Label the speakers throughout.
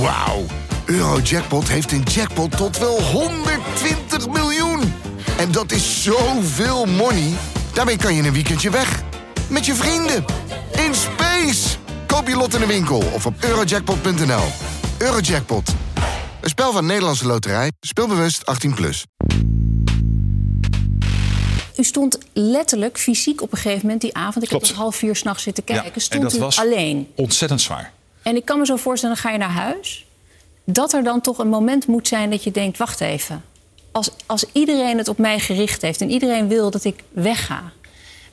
Speaker 1: Wauw. Eurojackpot heeft een jackpot tot wel 120 miljoen. En dat is zoveel money. Daarmee kan je een weekendje weg. Met je vrienden. In space. Koop je lot in de winkel of op eurojackpot.nl. Eurojackpot. Een spel van Nederlandse Loterij. Speelbewust 18+. Plus.
Speaker 2: U stond letterlijk fysiek op een gegeven moment die avond. Ik
Speaker 3: Klopt.
Speaker 2: heb tot half vier s'nachts zitten kijken.
Speaker 3: Ja, en
Speaker 2: stond
Speaker 3: dat
Speaker 2: u
Speaker 3: was
Speaker 2: alleen.
Speaker 3: ontzettend zwaar.
Speaker 2: En ik kan me zo voorstellen, dan ga je naar huis. Dat er dan toch een moment moet zijn dat je denkt: wacht even. Als, als iedereen het op mij gericht heeft en iedereen wil dat ik wegga.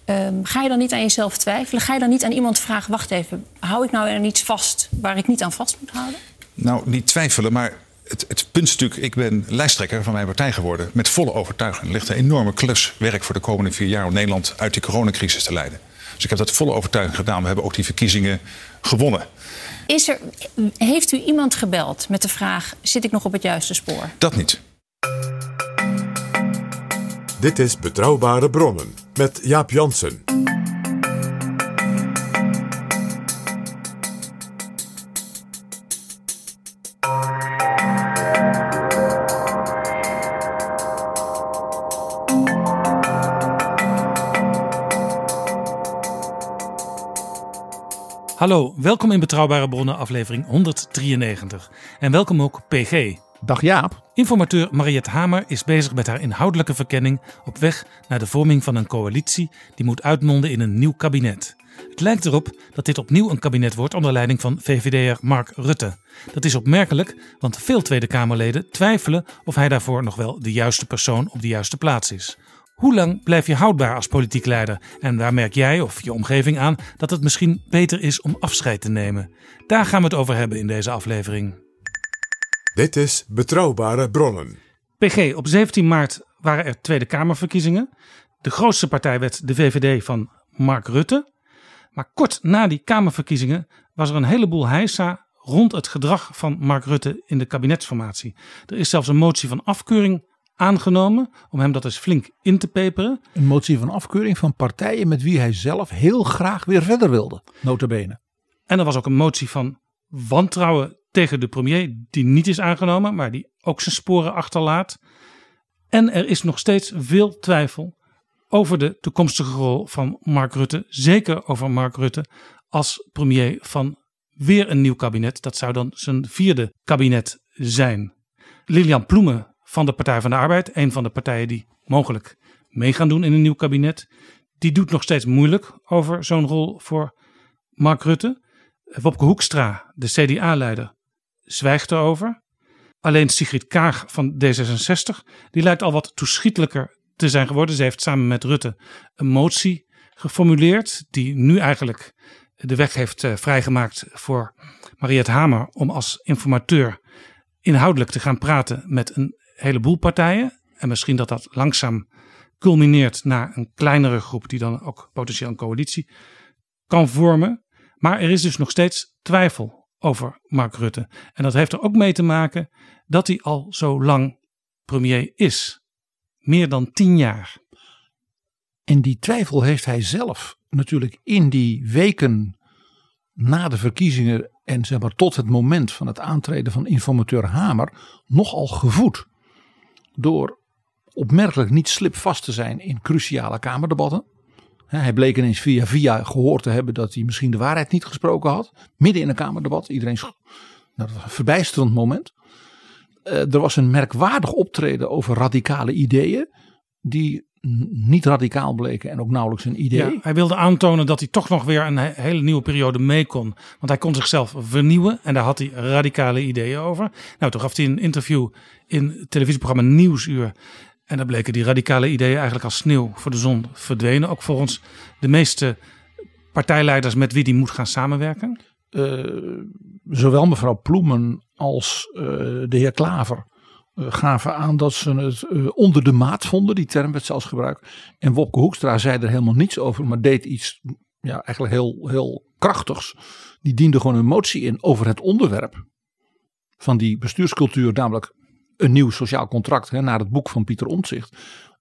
Speaker 2: ehm, ga je dan niet aan jezelf twijfelen? Ga je dan niet aan iemand vragen: wacht even, hou ik nou aan iets vast waar ik niet aan vast moet houden?
Speaker 3: Nou, niet twijfelen, maar het, het punt natuurlijk... ik ben lijsttrekker van mijn partij geworden met volle overtuiging. Er ligt een enorme klus werk voor de komende vier jaar... om Nederland uit die coronacrisis te leiden. Dus ik heb dat volle overtuiging gedaan. We hebben ook die verkiezingen gewonnen.
Speaker 2: Is er, heeft u iemand gebeld met de vraag: zit ik nog op het juiste spoor?
Speaker 3: Dat niet.
Speaker 4: Dit is Betrouwbare Bronnen met Jaap Jansen.
Speaker 5: Hallo, welkom in Betrouwbare Bronnen, aflevering 193. En welkom ook PG.
Speaker 6: Dag Jaap.
Speaker 5: Informateur Mariette Hamer is bezig met haar inhoudelijke verkenning op weg naar de vorming van een coalitie die moet uitmonden in een nieuw kabinet. Het lijkt erop dat dit opnieuw een kabinet wordt onder leiding van VVD'er Mark Rutte. Dat is opmerkelijk, want veel Tweede Kamerleden twijfelen of hij daarvoor nog wel de juiste persoon op de juiste plaats is. Hoe lang blijf je houdbaar als politiek leider? En waar merk jij of je omgeving aan dat het misschien beter is om afscheid te nemen? Daar gaan we het over hebben in deze aflevering.
Speaker 4: Dit is Betrouwbare Bronnen.
Speaker 5: PG, op 17 maart waren er Tweede Kamerverkiezingen. De grootste partij werd de VVD van Mark Rutte. Maar kort na die Kamerverkiezingen was er een heleboel heisa rond het gedrag van Mark Rutte in de kabinetsformatie. Er is zelfs een motie van afkeuring aangenomen om hem dat eens flink in te peperen.
Speaker 6: Een motie van afkeuring van partijen met wie hij zelf heel graag weer verder wilde. Notabene.
Speaker 5: En er was ook een motie van wantrouwen tegen de premier, die niet is aangenomen, maar die ook zijn sporen achterlaat. En er is nog steeds veel twijfel over de toekomstige rol van Mark Rutte. Zeker over Mark Rutte als premier van weer een nieuw kabinet. Dat zou dan zijn vierde kabinet zijn. Lilian Ploemen van de Partij van de Arbeid, een van de partijen die mogelijk mee gaan doen in een nieuw kabinet, die doet nog steeds moeilijk over zo'n rol voor Mark Rutte. Wopke Hoekstra, de CDA-leider, zwijgt erover. Alleen Sigrid Kaag van D66, die lijkt al wat toeschietelijker te zijn geworden. Ze heeft samen met Rutte een motie geformuleerd, die nu eigenlijk de weg heeft eh, vrijgemaakt voor Mariette Hamer om als informateur inhoudelijk te gaan praten met een heleboel partijen. En misschien dat dat langzaam culmineert naar een kleinere groep die dan ook potentieel een coalitie kan vormen. Maar er is dus nog steeds twijfel over Mark Rutte. En dat heeft er ook mee te maken dat hij al zo lang premier is. Meer dan tien jaar.
Speaker 6: En die twijfel heeft hij zelf natuurlijk in die weken na de verkiezingen en zeg maar tot het moment van het aantreden van informateur Hamer nogal gevoed. Door opmerkelijk niet slipvast te zijn in cruciale kamerdebatten. Hij bleek ineens via via gehoord te hebben dat hij misschien de waarheid niet gesproken had. Midden in een kamerdebat. Iedereen nou, dat was een verbijsterend moment. Eh, er was een merkwaardig optreden over radicale ideeën. Die niet radicaal bleken en ook nauwelijks een idee.
Speaker 5: Ja, hij wilde aantonen dat hij toch nog weer een he- hele nieuwe periode mee kon. Want hij kon zichzelf vernieuwen en daar had hij radicale ideeën over. Nou, toen gaf hij een interview in het televisieprogramma Nieuwsuur. En daar bleken die radicale ideeën eigenlijk als sneeuw voor de zon verdwenen. Ook volgens de meeste partijleiders met wie hij moet gaan samenwerken.
Speaker 6: Eh, zowel mevrouw Ploemen als eh, de heer Klaver gaven aan dat ze het eh, onder de maat vonden. Die term werd zelfs gebruikt. En Wopke Hoekstra zei er helemaal niets over, maar deed iets ja, eigenlijk heel, heel krachtigs. Die diende gewoon een motie in over het onderwerp van die bestuurscultuur, namelijk een nieuw sociaal contract hè, naar het boek van Pieter Omtzigt.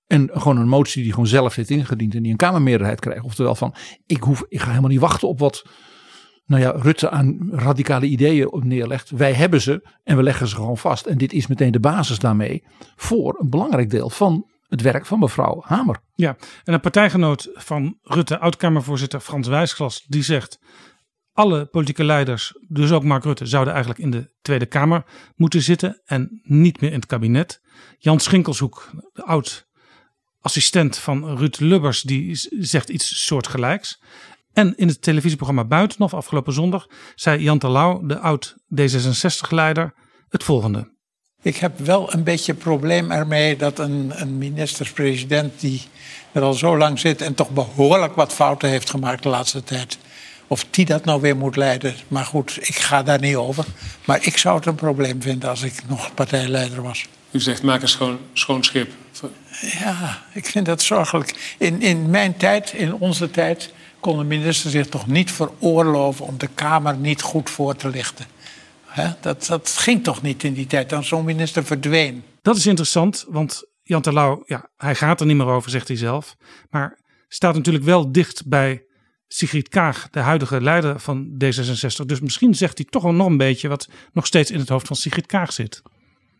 Speaker 6: En gewoon een motie die gewoon zelf heeft ingediend en die een Kamermeerderheid kreeg. Oftewel van, ik, hoef, ik ga helemaal niet wachten op wat nou ja, Rutte aan radicale ideeën neerlegt. Wij hebben ze en we leggen ze gewoon vast. En dit is meteen de basis daarmee voor een belangrijk deel van het werk van mevrouw Hamer.
Speaker 5: Ja, en een partijgenoot van Rutte, oud-Kamervoorzitter Frans Wijsglas, die zegt... alle politieke leiders, dus ook Mark Rutte, zouden eigenlijk in de Tweede Kamer moeten zitten en niet meer in het kabinet. Jan Schinkelshoek, de oud-assistent van Ruud Lubbers, die zegt iets soortgelijks. En in het televisieprogramma Buitenhof afgelopen zondag zei Jan Terlouw, de oud D66-leider, het volgende.
Speaker 7: Ik heb wel een beetje een probleem ermee dat een, een minister-president die er al zo lang zit en toch behoorlijk wat fouten heeft gemaakt de laatste tijd. Of die dat nou weer moet leiden. Maar goed, ik ga daar niet over. Maar ik zou het een probleem vinden als ik nog partijleider was.
Speaker 8: U zegt maak een schoon, schoon schip.
Speaker 7: Ja, ik vind dat zorgelijk. In, in mijn tijd, in onze tijd, kon de minister zich toch niet veroorloven om de Kamer niet goed voor te lichten. Dat, dat ging toch niet in die tijd, dan zo'n minister verdween.
Speaker 5: Dat is interessant, want Jan Terlouw, ja, hij gaat er niet meer over, zegt hij zelf. Maar staat natuurlijk wel dicht bij Sigrid Kaag, de huidige leider van D66. Dus misschien zegt hij toch wel nog een beetje wat nog steeds in het hoofd van Sigrid Kaag zit.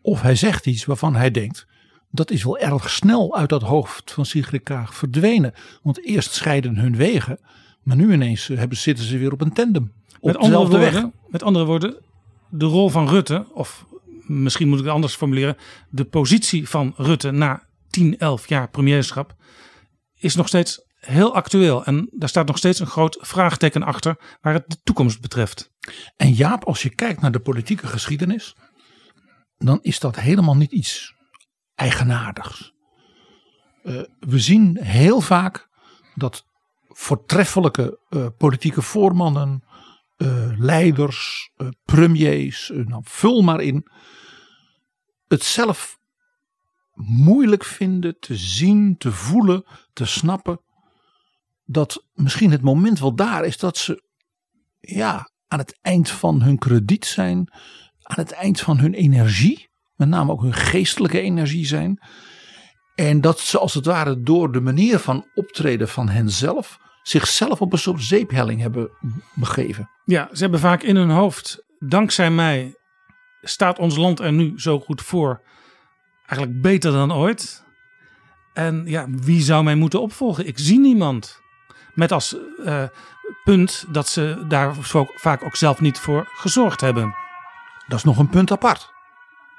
Speaker 6: Of hij zegt iets waarvan hij denkt, dat is wel erg snel uit dat hoofd van Sigrid Kaag verdwenen. Want eerst scheiden hun wegen, maar nu ineens hebben, zitten ze weer op een tandem. Op
Speaker 5: met, andere woorden, met andere woorden, de rol van Rutte, of misschien moet ik het anders formuleren, de positie van Rutte na 10, 11 jaar premierschap, is nog steeds heel actueel. En daar staat nog steeds een groot vraagteken achter waar het de toekomst betreft.
Speaker 6: En Jaap, als je kijkt naar de politieke geschiedenis, dan is dat helemaal niet iets eigenaardigs. Uh, we zien heel vaak dat voortreffelijke uh, politieke voormannen, uh, leiders, premiers, nou, vul maar in, het zelf moeilijk vinden te zien, te voelen, te snappen dat misschien het moment wel daar is dat ze ja, aan het eind van hun krediet zijn, aan het eind van hun energie, met name ook hun geestelijke energie zijn. En dat ze als het ware door de manier van optreden van henzelf zichzelf op een soort zeephelling hebben begeven.
Speaker 5: Ja, ze hebben vaak in hun hoofd, dankzij mij staat ons land er nu zo goed voor. Eigenlijk beter dan ooit. En ja, wie zou mij moeten opvolgen? Ik zie niemand. Met als uh, punt dat ze daar vaak ook zelf niet voor gezorgd hebben.
Speaker 6: Dat is nog een punt apart.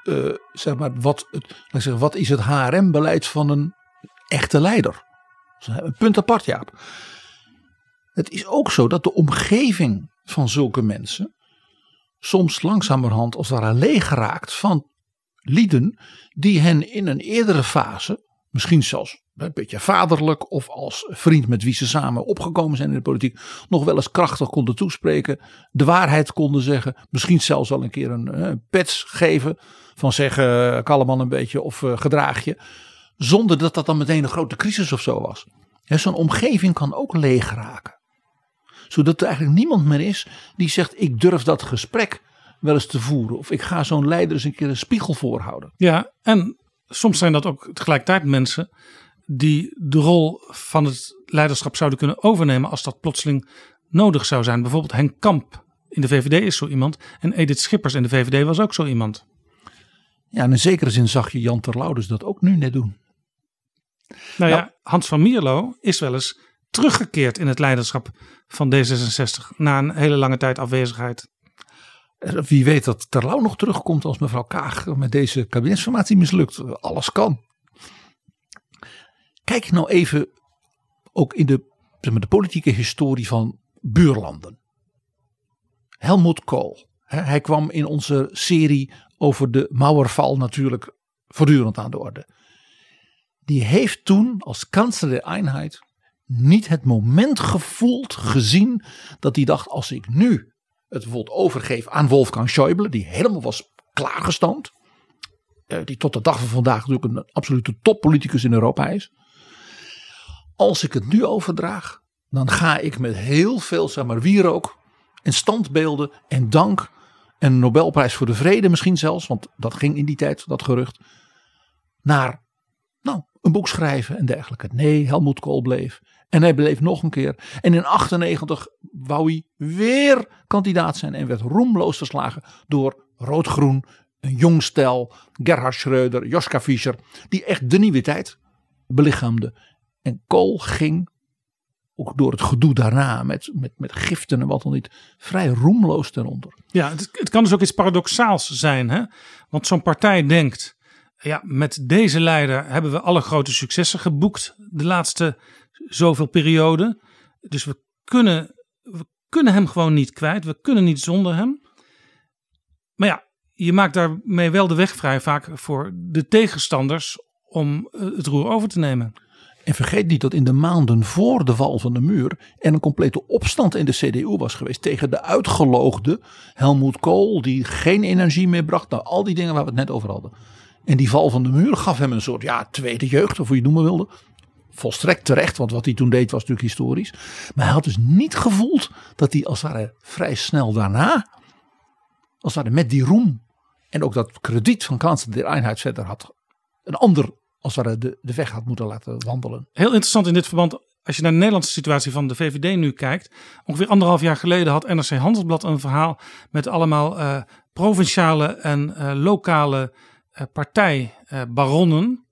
Speaker 6: Uh, zeg maar, wat, het, laat zeggen, wat is het HRM-beleid van een echte leider? Een punt apart, Jaap. Het is ook zo dat de omgeving van zulke mensen soms langzamerhand als het ware leeg raakt van lieden die hen in een eerdere fase, misschien zelfs een beetje vaderlijk of als vriend met wie ze samen opgekomen zijn in de politiek, nog wel eens krachtig konden toespreken, de waarheid konden zeggen, misschien zelfs wel een keer een, een pets geven van zeggen kalleman een beetje of uh, gedraag je, zonder dat dat dan meteen een grote crisis of zo was. Zo'n omgeving kan ook leeg raken. Zodat er eigenlijk niemand meer is die zegt ik durf dat gesprek wel eens te voeren. Of ik ga zo'n leider eens een keer een spiegel voorhouden.
Speaker 5: Ja, en soms zijn dat ook tegelijkertijd mensen die de rol van het leiderschap zouden kunnen overnemen als dat plotseling nodig zou zijn. Bijvoorbeeld Henk Kamp in de VVD is zo iemand en Edith Schippers in de VVD was ook zo iemand.
Speaker 6: Ja, in een zekere zin zag je Jan Terlouw dat ook nu net doen.
Speaker 5: Nou, ja, Hans van Mierlo is wel eens teruggekeerd in het leiderschap van D66 na een hele lange tijd afwezigheid.
Speaker 6: Wie weet dat Terlouw nog terugkomt als mevrouw Kaag met deze kabinetsformatie mislukt. Alles kan. Kijk nou even ook in de, zeg maar, de politieke historie van buurlanden. Helmut Kool. Hij kwam in onze serie over de Mauerval natuurlijk voortdurend aan de orde. Die heeft toen als kanselier Einheid niet het moment gevoeld, gezien, dat hij dacht: als ik nu het bijvoorbeeld overgeef aan Wolfgang Schäuble, die helemaal was klaargestoomd, eh, die tot de dag van vandaag natuurlijk een absolute toppoliticus in Europa is. Als ik het nu overdraag, dan ga ik met heel veel, zeg maar, wierook en standbeelden en dank en Nobelprijs voor de vrede misschien zelfs, want dat ging in die tijd, dat gerucht, naar nou, een boek schrijven en dergelijke. Nee, Helmoet Kool bleef. En hij bleef nog een keer. En in 98 wou hij weer kandidaat zijn en werd roemloos verslagen door Rood-Groen, een jong stel, Gerhard Schreuder, Joschka Fischer, die echt de nieuwe tijd belichaamde. En Kool ging ook door het gedoe daarna met, met, met giften en wat dan niet, vrij roemloos ten onder.
Speaker 5: Ja, het, het kan dus ook iets paradoxaals zijn. Hè? Want zo'n partij denkt, ja, met deze leider hebben we alle grote successen geboekt de laatste zoveel periode. Dus we kunnen, we kunnen hem gewoon niet kwijt. We kunnen niet zonder hem. Maar ja, je maakt daarmee wel de weg vrij vaak voor de tegenstanders om eh, het roer over te nemen.
Speaker 6: En vergeet niet dat in de maanden voor de val van de muur er een complete opstand in de CDU was geweest tegen de uitgeloogde Helmoet Kool, die geen energie meer bracht. Nou, al die dingen waar we het net over hadden. En die val van de muur gaf hem een soort ja, tweede jeugd, of hoe je het noemen wilde. Volstrekt terecht, want wat hij toen deed was natuurlijk historisch. Maar hij had dus niet gevoeld dat hij als het ware vrij snel daarna, als het ware met die roem en ook dat krediet van Kansen der Einheid verder had, een ander als het ware de, de weg had moeten laten wandelen.
Speaker 5: Heel interessant in dit verband, als je naar de Nederlandse situatie van de VVD nu kijkt. Ongeveer anderhalf jaar geleden had NRC Handelsblad een verhaal met allemaal eh, provinciale en eh, lokale uh, partijbaronnen.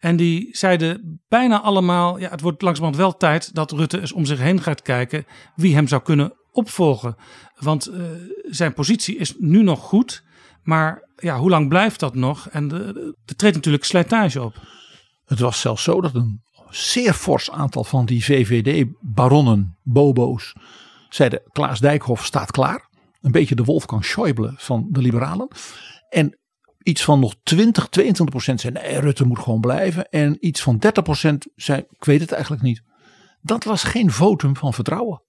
Speaker 5: En die zeiden bijna allemaal, ja, het wordt langzamerhand wel tijd dat Rutte eens om zich heen gaat kijken wie hem zou kunnen opvolgen. Want uh, zijn positie is nu nog goed, maar ja, hoe lang blijft dat nog? En er treedt natuurlijk slijtage op.
Speaker 6: Het was zelfs zo dat een zeer fors aantal van die VVD-baronnen, bobo's, zeiden Klaas Dijkhoff staat klaar. Een beetje de Wolfgang Schäuble van de liberalen. En iets van nog 20, 22 procent zei nee, Rutte moet gewoon blijven. En iets van 30 procent zei ik weet het eigenlijk niet. Dat was geen votum van vertrouwen.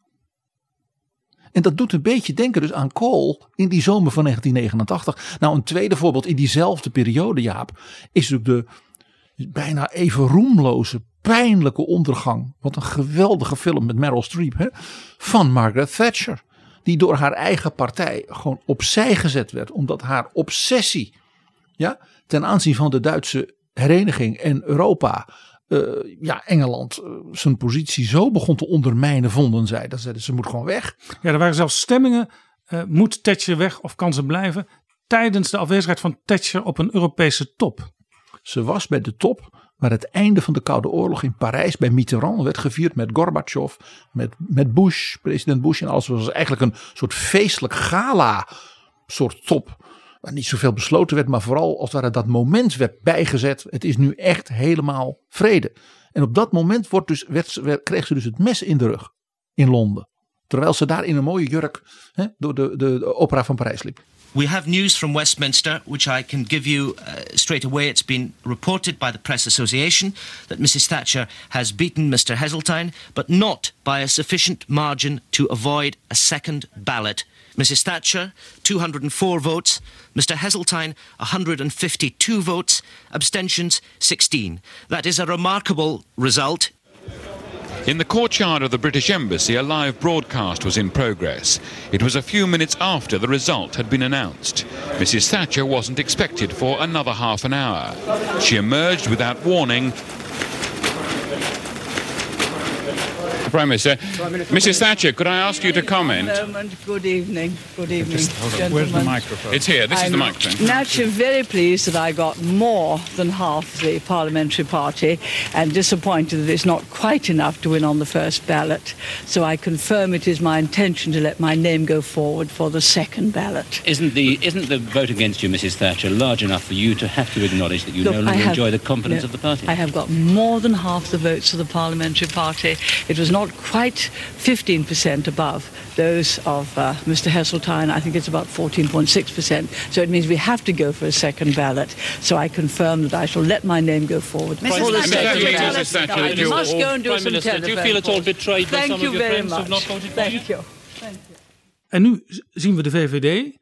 Speaker 6: En dat doet een beetje denken dus aan Kool in die zomer van 1989. Nou een tweede voorbeeld in diezelfde periode Jaap. Is natuurlijk de bijna even roemloze pijnlijke ondergang. Wat een geweldige film met Meryl Streep hè, van Margaret Thatcher. Die door haar eigen partij gewoon opzij gezet werd. Omdat haar obsessie ja, ten aanzien van de Duitse hereniging en Europa. Uh, ja, Engeland uh, zijn positie zo begon te ondermijnen, vonden zij. Dat zeiden ze moet gewoon weg.
Speaker 5: Ja, er waren zelfs stemmingen. Uh, moet Thatcher weg of kan ze blijven? Tijdens de afwezigheid van Thatcher op een Europese top.
Speaker 6: Ze was bij de top waar het einde van de Koude Oorlog in Parijs bij Mitterrand werd gevierd met Gorbachev, met, met Bush, president Bush en alles. Het was eigenlijk een soort feestelijk gala soort top waar niet zoveel besloten werd, maar vooral als het ware dat moment werd bijgezet. Het is nu echt helemaal vrede. En op dat moment wordt dus, werd, kreeg ze dus het mes in de rug in Londen. Terwijl ze daar in een mooie jurk hè, door de, de, de opera van Parijs liep.
Speaker 9: We have news from Westminster, which I can give you uh, straight away. It's been reported by the Press Association that Mrs. Thatcher has beaten Mr. Heseltine, but not by a sufficient margin to avoid a second ballot. Mrs. Thatcher, 204 votes. Mr. Heseltine, 152 votes. Abstentions, 16. That is a remarkable result.
Speaker 10: In the courtyard of the British Embassy, a live broadcast was in progress. It was a few minutes after the result had been announced. Mrs. Thatcher wasn't expected for another half an hour. She emerged without warning. Prime Minister. Prime Minister. Mrs. Thatcher, could I ask you to comment?
Speaker 11: Moment. Good evening. Good evening,
Speaker 10: Just, hold on.
Speaker 11: gentlemen.
Speaker 10: Where's the microphone? It's here. This
Speaker 11: I'm
Speaker 10: is the microphone.
Speaker 11: Naturally, very pleased that I got more than half the parliamentary party, and disappointed that it's not quite enough to win on the first ballot. So I confirm it is my intention to let my name go forward for the second ballot.
Speaker 12: Isn't the isn't the vote against you, Mrs. Thatcher, large enough for you to have to acknowledge that you
Speaker 11: Look,
Speaker 12: no longer
Speaker 11: have-
Speaker 12: enjoy the confidence
Speaker 11: no,
Speaker 12: of the party?
Speaker 11: I have got more than half the votes of the parliamentary party. It was not quite 15% above those of uh, Mr. Heseltine. I think it's about 14.6%. So it means we have to go for a second ballot. So I confirm that I shall let my name go forward.
Speaker 12: Mrs. Thatcher,
Speaker 11: I
Speaker 12: do you-
Speaker 11: must go and do
Speaker 12: Prime
Speaker 11: some
Speaker 12: Minister, do you feel at all by some
Speaker 11: you
Speaker 12: of your
Speaker 11: very
Speaker 12: friends who've
Speaker 11: much.
Speaker 12: not voted for you?
Speaker 11: Thank you.
Speaker 5: En nu zien we de VVD.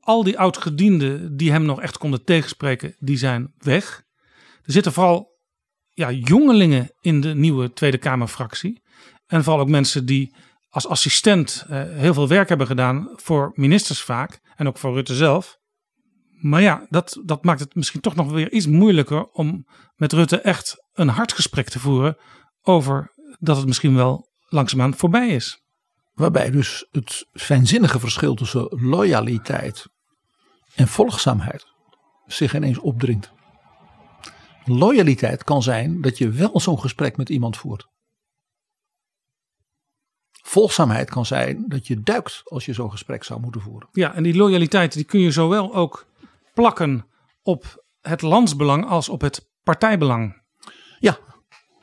Speaker 5: Al die oud-gedienden die hem nog echt konden tegenspreken, die zijn weg. Er zitten vooral ja, jongelingen in de nieuwe Tweede Kamerfractie. En vooral ook mensen die als assistent eh, heel veel werk hebben gedaan voor ministers vaak. En ook voor Rutte zelf. Maar ja, dat, dat maakt het misschien toch nog weer iets moeilijker om met Rutte echt een hard gesprek te voeren over dat het misschien wel langzaamaan voorbij is.
Speaker 6: Waarbij dus het fijnzinnige verschil tussen loyaliteit en volgzaamheid zich ineens opdringt. Loyaliteit kan zijn dat je wel zo'n gesprek met iemand voert. Volgzaamheid kan zijn dat je duikt als je zo'n gesprek zou moeten voeren.
Speaker 5: Ja, en die loyaliteit die kun je zowel ook plakken op het landsbelang als op het partijbelang.
Speaker 6: Ja,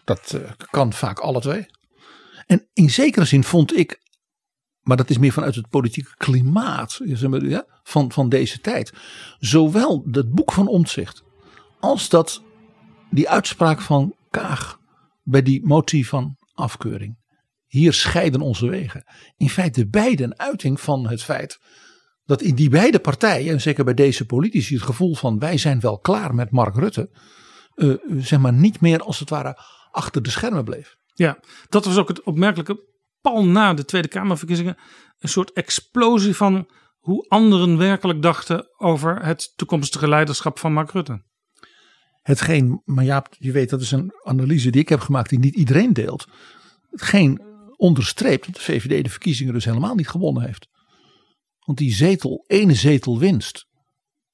Speaker 6: dat eh, kan vaak alle twee. En in zekere zin vond ik, maar dat is meer vanuit het politieke klimaat ja, van, van deze tijd, zowel het boek van Omtzigt als dat die uitspraak van Kaag bij die motie van afkeuring. Hier scheiden onze wegen. In feite beide een uiting van het feit dat in die beide partijen, en zeker bij deze politici, het gevoel van wij zijn wel klaar met Mark Rutte, uh, zeg maar niet meer als het ware achter de schermen bleef.
Speaker 5: Ja, dat was ook het opmerkelijke. Pal na de Tweede Kamerverkiezingen een soort explosie van hoe anderen werkelijk dachten over het toekomstige leiderschap van Mark Rutte.
Speaker 6: Hetgeen, maar Jaap, je weet dat is een analyse die ik heb gemaakt die niet iedereen deelt. Hetgeen onderstreept dat de VVD de verkiezingen dus helemaal niet gewonnen heeft. Want die zetel, ene zetel winst,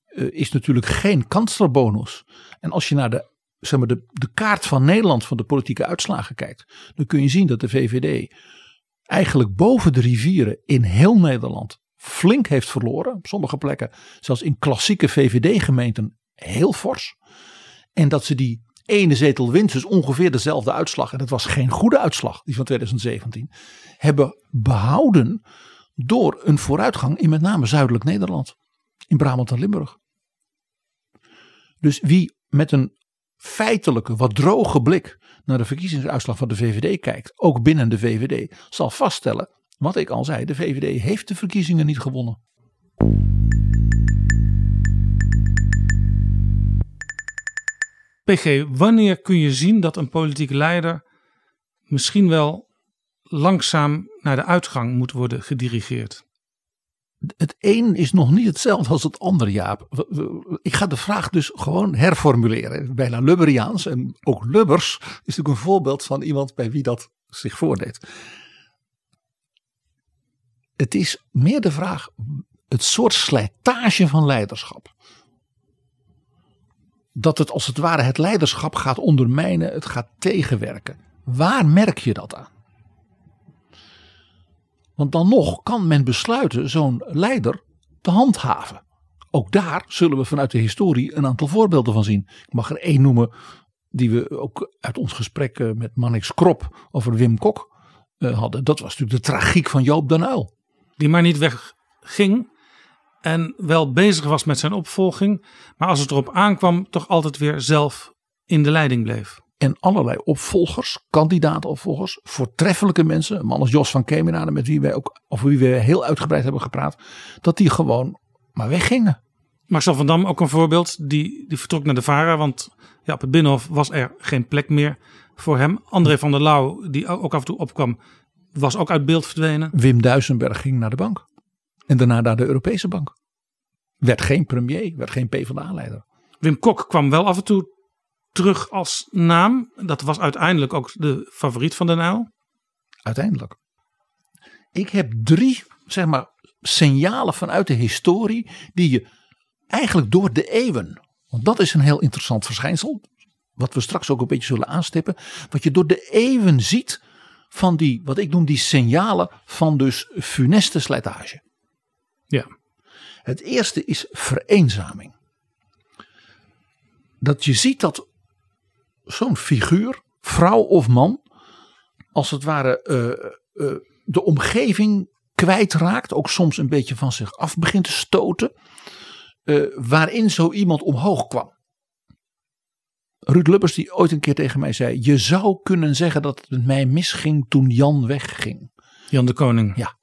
Speaker 6: uh, is natuurlijk geen kanslerbonus. En als je naar de, zeg maar de, de kaart van Nederland van de politieke uitslagen kijkt, dan kun je zien dat de VVD eigenlijk boven de rivieren in heel Nederland flink heeft verloren. Op sommige plekken, zelfs in klassieke VVD-gemeenten, heel fors. En dat ze die ene zetel winst, dus ongeveer dezelfde uitslag, en dat was geen goede uitslag, die van 2017, hebben behouden door een vooruitgang in met name zuidelijk Nederland, in Brabant en Limburg. Dus wie met een feitelijke, wat droge blik naar de verkiezingsuitslag van de VVD kijkt, ook binnen de VVD, zal vaststellen, wat ik al zei, de VVD heeft de verkiezingen niet gewonnen.
Speaker 5: PG, wanneer kun je zien dat een politieke leider misschien wel langzaam naar de uitgang moet worden gedirigeerd?
Speaker 6: Het een is nog niet hetzelfde als het andere, Jaap. Ik ga de vraag dus gewoon herformuleren. Bijna Lubberiaans. En ook Lubbers is natuurlijk een voorbeeld van iemand bij wie dat zich voordeed. Het is meer de vraag, het soort slijtage van leiderschap dat het als het ware het leiderschap gaat ondermijnen, het gaat tegenwerken. Waar merk je dat aan? Want dan nog kan men besluiten zo'n leider te handhaven. Ook daar zullen we vanuit de historie een aantal voorbeelden van zien. Ik mag er één noemen die we ook uit ons gesprek eh, met Mannix Krop over Wim Kok eh, hadden. Dat was natuurlijk de tragiek van Joop den Uyl.
Speaker 5: Die maar niet wegging en wel bezig was met zijn opvolging, maar als het erop aankwam, toch altijd weer zelf in de leiding bleef.
Speaker 6: En allerlei opvolgers, kandidaatopvolgers, voortreffelijke mensen, een man als Jos van Kemenade, met wie wij ook, of wie we heel uitgebreid hebben gepraat, dat die gewoon maar weggingen.
Speaker 5: Marcel van Dam ook een voorbeeld, die, die vertrok naar de VARA, want ja, op het Binnenhof was er geen plek meer voor hem. André van der Lauw, die ook af en toe opkwam, was ook uit beeld verdwenen.
Speaker 6: Wim Duisenberg ging naar de bank. En daarna naar de Europese bank. Werd geen premier, werd geen PvdA-leider.
Speaker 5: Wim Kok kwam wel af en toe terug als naam. Dat was uiteindelijk ook de favoriet van de Nijl.
Speaker 6: Uiteindelijk. Ik heb drie, zeg maar, signalen vanuit de historie die je eigenlijk door de eeuwen, want dat is een heel interessant verschijnsel, wat we straks ook een beetje zullen aanstippen, wat je door de eeuwen ziet van die, wat ik noem die signalen van dus funeste slijtage.
Speaker 5: Ja.
Speaker 6: Het eerste is vereenzaming. Dat je ziet dat zo'n figuur, vrouw of man, als het ware uh, uh, de omgeving kwijtraakt, ook soms een beetje van zich af begint te stoten, uh, waarin zo iemand omhoog kwam. Ruud Lubbers die ooit een keer tegen mij zei, je zou kunnen zeggen dat het met mij misging toen Jan wegging.
Speaker 5: Jan de Koning.
Speaker 6: Ja.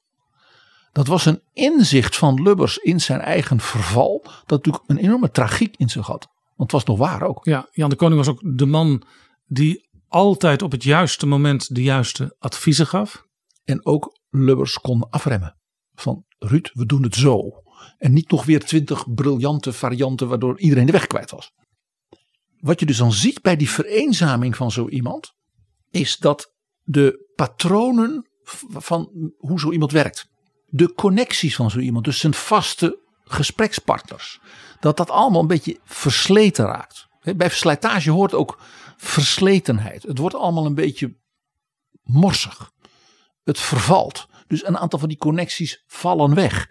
Speaker 6: Dat was een inzicht van Lubbers in zijn eigen verval. Dat natuurlijk een enorme tragiek in zich had. Want het was nog waar ook.
Speaker 5: Ja, Jan de Koning was ook de man die altijd op het juiste moment de juiste adviezen gaf.
Speaker 6: En ook Lubbers kon afremmen. Van Ruud, we doen het zo. En niet nog weer twintig briljante varianten waardoor iedereen de weg kwijt was. Wat je dus dan ziet bij die vereenzaming van zo iemand. Is dat de patronen van hoe zo iemand werkt. De connecties van zo iemand, dus zijn vaste gesprekspartners. Dat dat allemaal een beetje versleten raakt. Bij slijtage hoort ook versletenheid. Het wordt allemaal een beetje morsig. Het vervalt. Dus een aantal van die connecties vallen weg.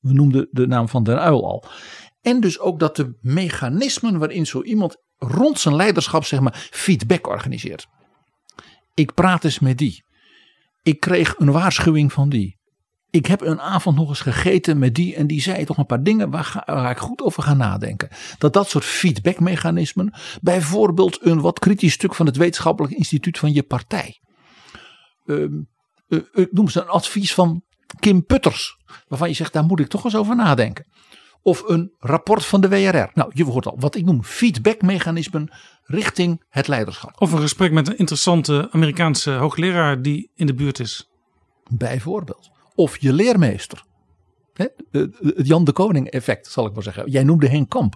Speaker 6: We noemden de naam van Den Uil al. En dus ook dat de mechanismen waarin zo iemand rond zijn leiderschap zeg maar feedback organiseert. Ik praat eens met die. Ik kreeg een waarschuwing van die. Ik heb een avond nog eens gegeten met die en die zei toch een paar dingen waar, ik goed over ga nadenken. Dat dat soort feedbackmechanismen, bijvoorbeeld een wat kritisch stuk van het wetenschappelijk instituut van je partij. Ik noem ze een advies van Kim Putters, waarvan je zegt daar moet ik toch eens over nadenken. Of een rapport van de WRR. Nou, je hoort al wat ik noem feedbackmechanismen richting het leiderschap.
Speaker 5: Of een gesprek met een interessante Amerikaanse hoogleraar die in de buurt is.
Speaker 6: Bijvoorbeeld. Of je leermeester. Het Jan de Koning effect zal ik maar zeggen. Jij noemde Henk Kamp.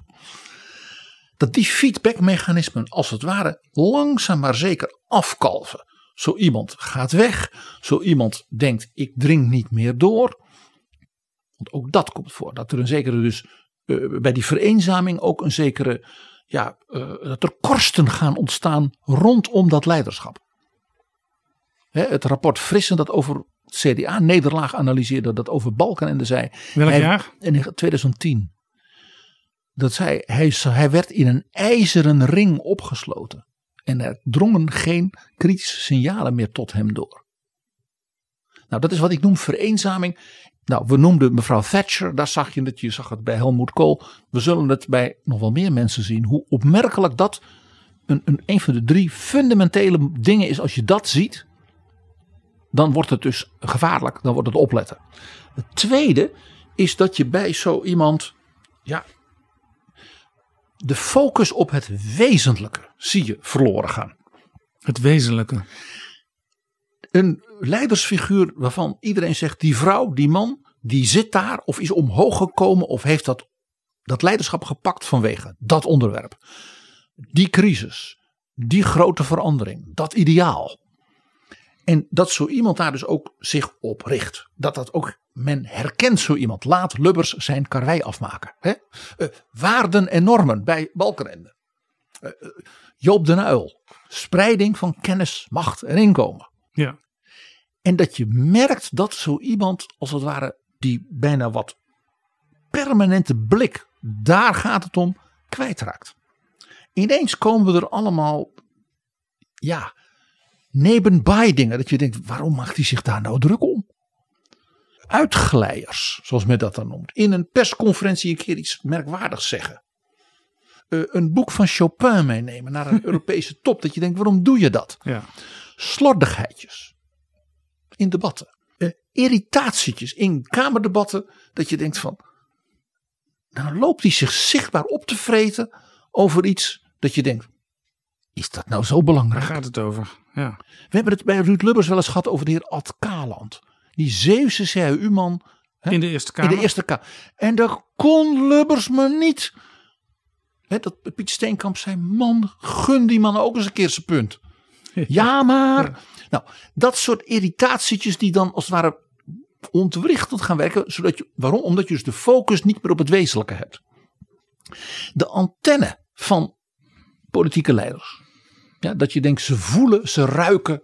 Speaker 6: Dat die feedbackmechanismen als het ware langzaam maar zeker afkalven. Zo iemand gaat weg. Zo iemand denkt ik dring niet meer door. Want ook dat komt voor. Dat er een zekere dus eh, bij die vereenzaming ook een zekere ja, eh, dat er korsten gaan ontstaan rondom dat leiderschap. Hè, het rapport Frissen dat over het CDA-nederlaag analyseerde, dat over Balkenende zei.
Speaker 5: Welk
Speaker 6: Hij-
Speaker 5: jaar?
Speaker 6: In 2010. Dat zei, hij, hij werd in een ijzeren ring opgesloten. En er drongen geen kritische signalen meer tot hem door. Nou, dat is wat ik noem vereenzaming. Nou, we noemden mevrouw Thatcher, daar zag je het, je zag het bij Helmut Kool. We zullen het bij nog wel meer mensen zien, hoe opmerkelijk dat een, een, een van de drie fundamentele dingen is. Als je dat ziet, dan wordt het dus gevaarlijk, dan wordt het opletten. Het tweede is dat je bij zo iemand, ja, de focus op het wezenlijke zie je verloren gaan.
Speaker 5: Het wezenlijke.
Speaker 6: Een leidersfiguur waarvan iedereen zegt, die vrouw, die man, die zit daar of is omhoog gekomen of heeft dat, dat leiderschap gepakt vanwege dat onderwerp. Die crisis, die grote verandering, dat ideaal. En dat zo iemand daar dus ook zich op richt. Dat dat ook, men herkent zo iemand. Laat Lubbers zijn karwei afmaken. Hè? Eh, waarden en normen bij Balkenende. Eh, Joop den Uil. Spreiding van kennis, macht en inkomen.
Speaker 5: Ja.
Speaker 6: En dat je merkt dat zo iemand, als het ware, die bijna wat permanente blik, daar gaat het om, kwijtraakt. Ineens komen we er allemaal, ja, nebenbij dingen. Dat je denkt, waarom maakt hij zich daar nou druk om? Uitglijers, zoals men dat dan noemt. In een persconferentie een keer iets merkwaardigs zeggen. Eh, een boek van Chopin meenemen naar een Europese top. Dat je denkt, waarom doe je dat?
Speaker 5: Ja.
Speaker 6: Slordigheidjes in debatten. Eh, irritatietjes in kamerdebatten. Dat je denkt van. Nou loopt hij zich zichtbaar op te vreten over iets dat je denkt. Is dat nou zo
Speaker 5: Daar
Speaker 6: belangrijk?
Speaker 5: gaat het over. Ja.
Speaker 6: We hebben het bij Ruud Lubbers wel eens gehad over de heer Ad Kaland. Die Zeeuwse CHU-man. hè,
Speaker 5: In de Eerste Kamer.
Speaker 6: In de Eerste Kamer. En dat kon Lubbers maar niet. Hè, dat Piet Steenkamp zei, man, gun die man ook eens een keer zijn punt. Ja, maar. Nou, dat soort irritatietjes die dan als het ware ontwrichtend gaan werken. Zodat je, waarom? Omdat je dus de focus niet meer op het wezenlijke hebt. De antenne van politieke leiders. Ja, dat je denkt, ze voelen, ze ruiken.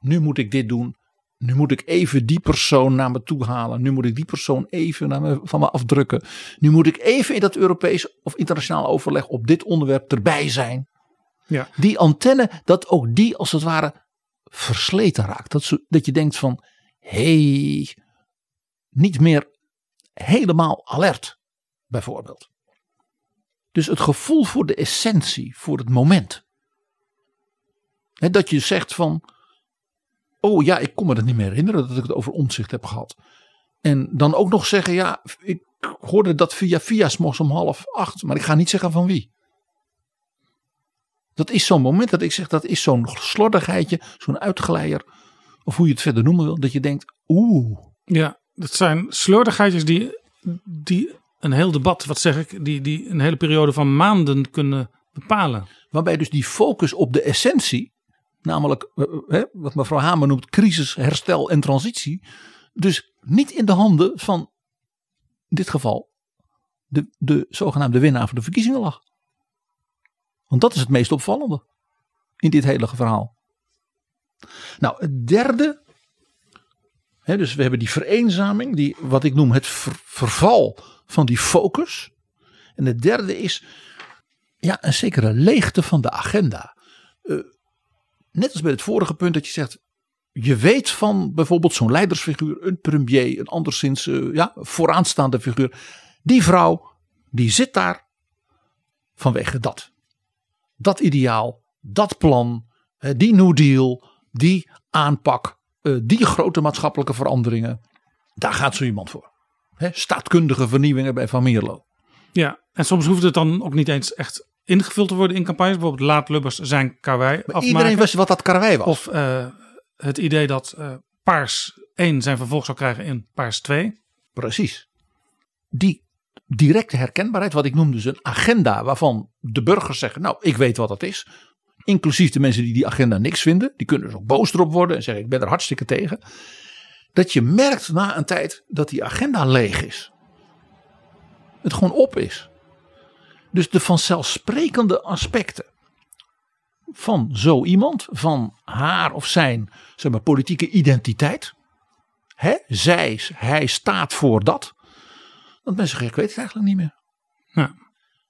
Speaker 6: Nu moet ik dit doen. Nu moet ik even die persoon naar me toe halen. Nu moet ik die persoon even naar me, van me afdrukken. Nu moet ik even in dat Europees of internationaal overleg op dit onderwerp erbij zijn.
Speaker 5: Ja.
Speaker 6: Die antenne, dat ook die als het ware versleten raakt. Dat, dat je denkt van, hey, niet meer helemaal alert, bijvoorbeeld. Dus het gevoel voor de essentie, voor het moment. Dat je zegt van, oh ja, ik kon me dat niet meer herinneren dat ik het over omzicht heb gehad. En dan ook nog zeggen, ja, ik hoorde dat via via om half acht, maar ik ga niet zeggen van wie. Dat is zo'n moment dat ik zeg, dat is zo'n slordigheidje, zo'n uitgeleier, of hoe je het verder noemen wil, dat je denkt, oeh.
Speaker 5: Ja, dat zijn slordigheidjes die, die een heel debat, wat zeg ik, die, die een hele periode van maanden kunnen bepalen.
Speaker 6: Waarbij dus die focus op de essentie Namelijk eh, eh, wat mevrouw Hamer noemt crisis, herstel en transitie. Dus niet in de handen van in dit geval de, de zogenaamde winnaar van de verkiezingen lag. Want dat is het meest opvallende in dit hele verhaal. Nou, het derde. Dus we hebben die vereenzaming, die, wat ik noem het ver- verval van die focus. En het derde is ja, een zekere leegte van de agenda. Eh, net als bij het vorige punt dat je zegt. Je weet van bijvoorbeeld zo'n leidersfiguur, een premier, een anderszins eh, ja, vooraanstaande figuur. Die vrouw, die zit daar vanwege dat. Dat ideaal, dat plan, eh, die New Deal, die aanpak, eh, die grote maatschappelijke veranderingen. Daar gaat zo iemand voor. Staatkundige vernieuwingen bij Van Mierlo.
Speaker 5: Ja, en soms hoeft het dan ook niet eens echt ingevuld te worden in campagnes. Bijvoorbeeld laat Lubbers zijn karwei afmaken.
Speaker 6: Iedereen wist wat dat karwei was.
Speaker 5: Of eh, het idee dat Paars 1 zijn vervolg zou krijgen in Paars 2.
Speaker 6: Precies. Die directe herkenbaarheid, wat ik noem dus een agenda waarvan de burgers zeggen, nou ik weet wat dat is. Inclusief de mensen die die agenda niks vinden. Die kunnen dus ook boos erop worden en zeggen ik ben er hartstikke tegen. Dat je merkt na een tijd dat die agenda leeg is. Het gewoon op is. Dus de vanzelfsprekende aspecten van zo iemand, van haar of zijn zeg maar, politieke identiteit. Hè? Zij, hij staat voor dat. Dat mensen zeggen, ik weet het eigenlijk niet meer.
Speaker 5: Ja.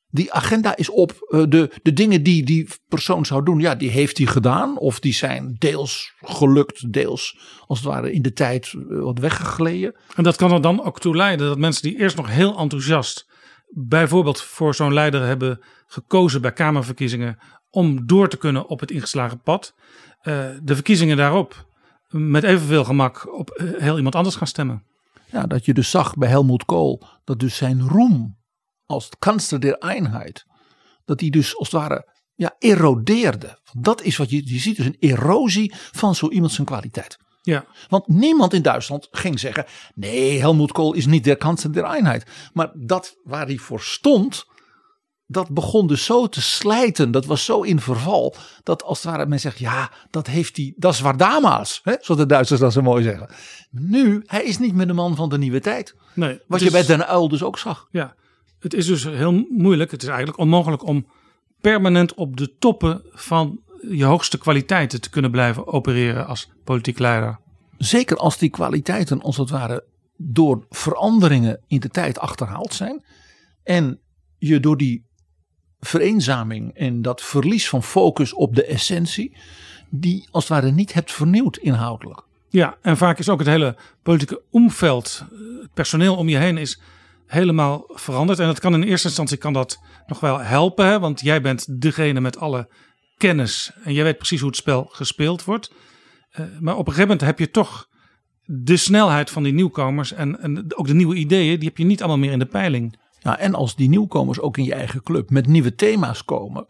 Speaker 6: Die agenda is op. eh, De, de dingen die die persoon zou doen, ja, die heeft hij gedaan. Of die zijn deels gelukt, deels als het ware in de tijd eh, wat weggegleden.
Speaker 5: En dat kan er dan ook toe leiden dat mensen die eerst nog heel enthousiast bijvoorbeeld voor zo'n leider hebben gekozen bij Kamerverkiezingen om door te kunnen op het ingeslagen pad, eh, de verkiezingen daarop met evenveel gemak op heel iemand anders gaan stemmen.
Speaker 6: Ja, dat je dus zag bij Helmoet Kool dat dus zijn roem als kansler der Einheid, dat die dus als het ware ja, erodeerde. Dat is wat je, je ziet, dus een erosie van zo iemand zijn kwaliteit.
Speaker 5: Ja.
Speaker 6: Want niemand in Duitsland ging zeggen: nee, Helmoet Kool is niet der kansler der Einheid. Maar dat waar hij voor stond, dat begon dus zo te slijten. Dat was zo in verval. Dat als het ware men zegt: ja, dat heeft hij, dat is waar damals. Hè, zoals de Duitsers dat zo mooi zeggen. Nu, hij is niet meer de man van de nieuwe tijd.
Speaker 5: Nee,
Speaker 6: Wat je
Speaker 5: is-
Speaker 6: bij Den Uil dus ook zag.
Speaker 5: Ja, het is dus heel moeilijk. Het is eigenlijk onmogelijk om permanent op de toppen van je hoogste kwaliteiten te kunnen blijven opereren als politiek leider.
Speaker 6: Zeker als die kwaliteiten als het ware door veranderingen in de tijd achterhaald zijn. En je door die vereenzaming en dat verlies van focus op de essentie. Die als het ware niet hebt vernieuwd inhoudelijk.
Speaker 5: Ja, en vaak is ook het hele politieke omveld, eh, het personeel om je heen is helemaal veranderd. En dat kan in eerste instantie kan dat nog wel helpen, hè? want jij bent degene met alle kennis en jij weet precies hoe het spel gespeeld wordt. Eh, maar op een gegeven moment heb je toch de snelheid van die nieuwkomers en, en ook de nieuwe ideeën, die heb je niet allemaal meer in de peiling.
Speaker 6: Ja, en als die nieuwkomers ook in je eigen club met nieuwe thema's komen.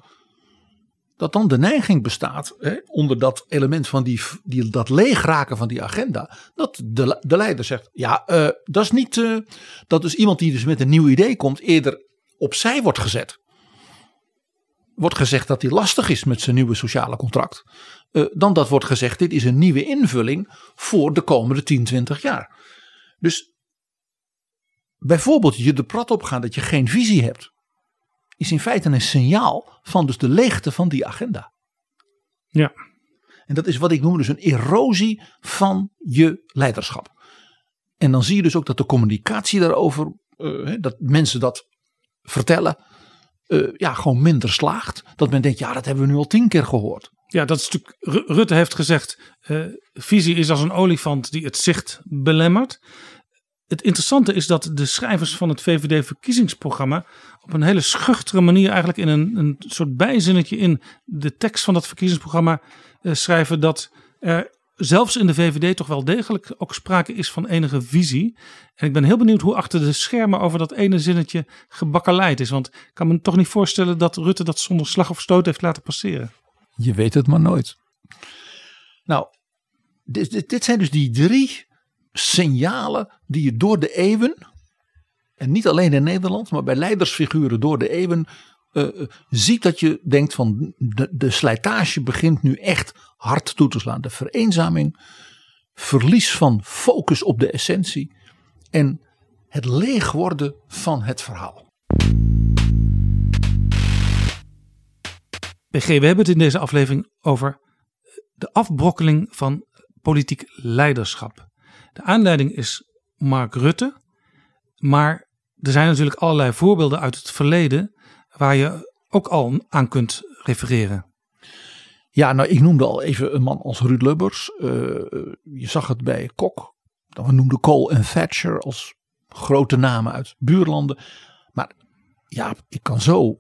Speaker 6: Dat dan de neiging bestaat, hè, onder dat element van die, die, dat leegraken van die agenda. Dat de, de leider zegt, ja, eh, dat is niet, eh, dat is iemand die dus met een nieuw idee komt, eerder opzij wordt gezet. Wordt gezegd dat hij lastig is met zijn nieuwe sociale contract. eh, dan dat wordt gezegd, dit is een nieuwe invulling voor de komende 10, 20 jaar. Dus bijvoorbeeld je de prat opgaan dat je geen visie hebt, is in feite een signaal van dus de leegte van die agenda.
Speaker 5: Ja.
Speaker 6: En dat is wat ik noem dus een erosie van je leiderschap. En dan zie je dus ook dat de communicatie daarover, eh, dat mensen dat vertellen, eh, ja, gewoon minder slaagt. Dat men denkt, ja, dat hebben we nu al tien keer gehoord.
Speaker 5: Ja, dat is natuurlijk. Ru- Rutte heeft gezegd: eh, visie is als een olifant die het zicht belemmert. Het interessante is dat de schrijvers van het VVD-verkiezingsprogramma op een hele schuchtere manier, eigenlijk in een, een soort bijzinnetje in de tekst van dat verkiezingsprogramma, eh, schrijven dat er zelfs in de VVD toch wel degelijk ook sprake is van enige visie. En ik ben heel benieuwd hoe achter de schermen over dat ene zinnetje gebakkeleid is. Want ik kan me toch niet voorstellen dat Rutte dat zonder slag of stoot heeft laten passeren.
Speaker 6: Je weet het maar nooit. Nou, dit, dit, dit zijn dus die drie signalen die je door de eeuwen, en niet alleen in Nederland, maar bij leidersfiguren door de eeuwen, eh, eh, ziet dat je denkt van de, slijtage begint nu echt hard toe te slaan. De vereenzaming, verlies van focus op de essentie en het leeg worden van het verhaal.
Speaker 5: We hebben het in deze aflevering over de afbrokkeling van politiek leiderschap. De aanleiding is Mark Rutte, maar er zijn natuurlijk allerlei voorbeelden uit het verleden waar je ook al aan kunt refereren.
Speaker 6: Ja, nou ik noemde al even een man als Ruud Lubbers. Uh, je zag het bij Kok. We noemden Cole en Thatcher als grote namen uit buurlanden. Maar ja, ik kan zo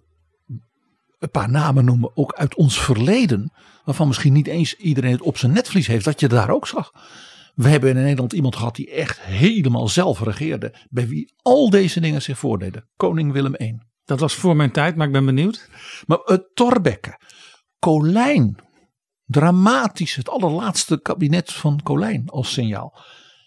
Speaker 6: een paar namen noemen, ook uit ons verleden. Waarvan misschien niet eens iedereen het op zijn netvlies heeft, dat je daar ook zag. We hebben in Nederland iemand gehad die echt helemaal zelf regeerde. Bij wie al deze dingen zich voordeden. Koning Willem I.
Speaker 5: Dat was voor mijn tijd, maar ik ben benieuwd.
Speaker 6: Maar het Torbekke. Colijn. Dramatisch. Het allerlaatste kabinet van Colijn als signaal.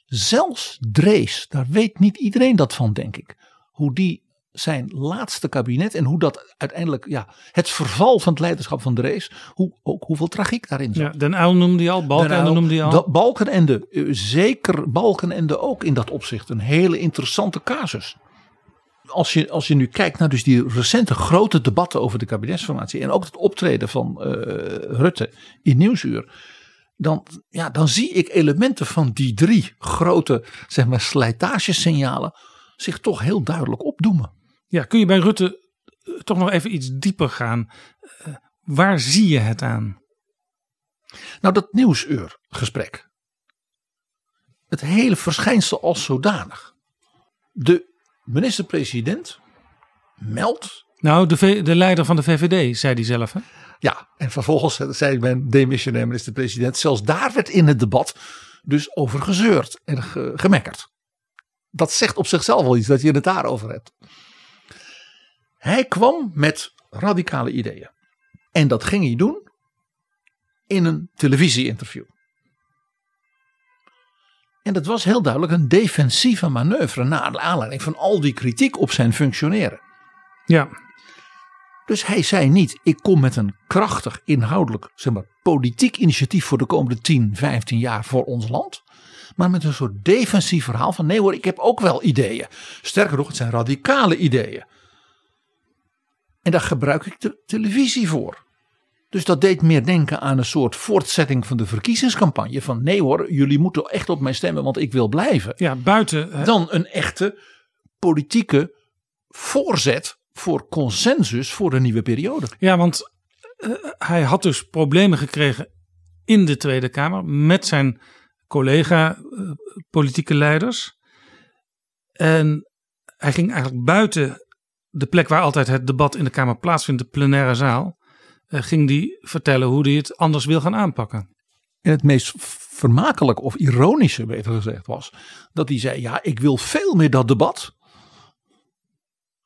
Speaker 6: Zelfs Drees. Daar weet niet iedereen dat van, denk ik. Hoe die zijn laatste kabinet en hoe dat uiteindelijk, ja, het verval van het leiderschap van Drees, hoe, ook hoeveel tragiek daarin zat.
Speaker 5: Ja, Den Uyl noemde je al, Balkenende noemde je al.
Speaker 6: Dat, Balkenende, eh, zeker Balkenende ook in dat opzicht, een hele interessante casus. Als je, als je nu kijkt naar dus die recente grote debatten over de kabinetsformatie en ook het optreden van uh, Rutte in Nieuwsuur, dan, ja, dan zie ik elementen van die drie grote zeg maar, slijtagesignalen zich toch heel duidelijk opdoemen.
Speaker 5: Ja, kun je bij Rutte eh, toch nog even iets dieper gaan? Uh, waar zie je het aan?
Speaker 6: Nou, dat nieuwsuurgesprek. Het hele verschijnsel als zodanig. De minister-president meldt.
Speaker 5: Nou, de, de leider van de VVD, zei hij zelf. Hè?
Speaker 6: Ja, en vervolgens zei mijn demissionair minister-president. Zelfs daar werd in het debat dus over gezeurd en ge gemekkerd. Dat zegt op zichzelf wel iets dat je het daarover hebt. Hij kwam met radicale ideeën. En dat ging hij doen in een televisieinterview. En dat was heel duidelijk een defensieve manoeuvre naar aanleiding van al die kritiek op zijn functioneren.
Speaker 5: Ja.
Speaker 6: Dus hij zei niet: ik kom met een krachtig, inhoudelijk, zeg maar, politiek initiatief voor de komende 10, 15 jaar voor ons land. Maar met een soort defensief verhaal van nee hoor, ik heb ook wel ideeën. Sterker nog, het zijn radicale ideeën. En daar gebruik ik de televisie voor. Dus dat deed meer denken aan een soort voortzetting van de verkiezingscampagne. Van nee hoor, jullie moeten echt op mij stemmen, want ik wil blijven.
Speaker 5: Ja, buiten.
Speaker 6: Dan een echte politieke voorzet voor consensus voor de nieuwe periode.
Speaker 5: Ja, want uh, hij had dus problemen gekregen in de Tweede Kamer met zijn collega uh, politieke leiders. En hij ging eigenlijk buiten de plek waar altijd het debat in de Kamer plaatsvindt, de plenaire zaal, uh, ging die vertellen hoe hij het anders wil gaan aanpakken.
Speaker 6: En het meest vermakelijk of ironische, beter gezegd, was dat hij zei: Ja, ik wil veel meer dat debat.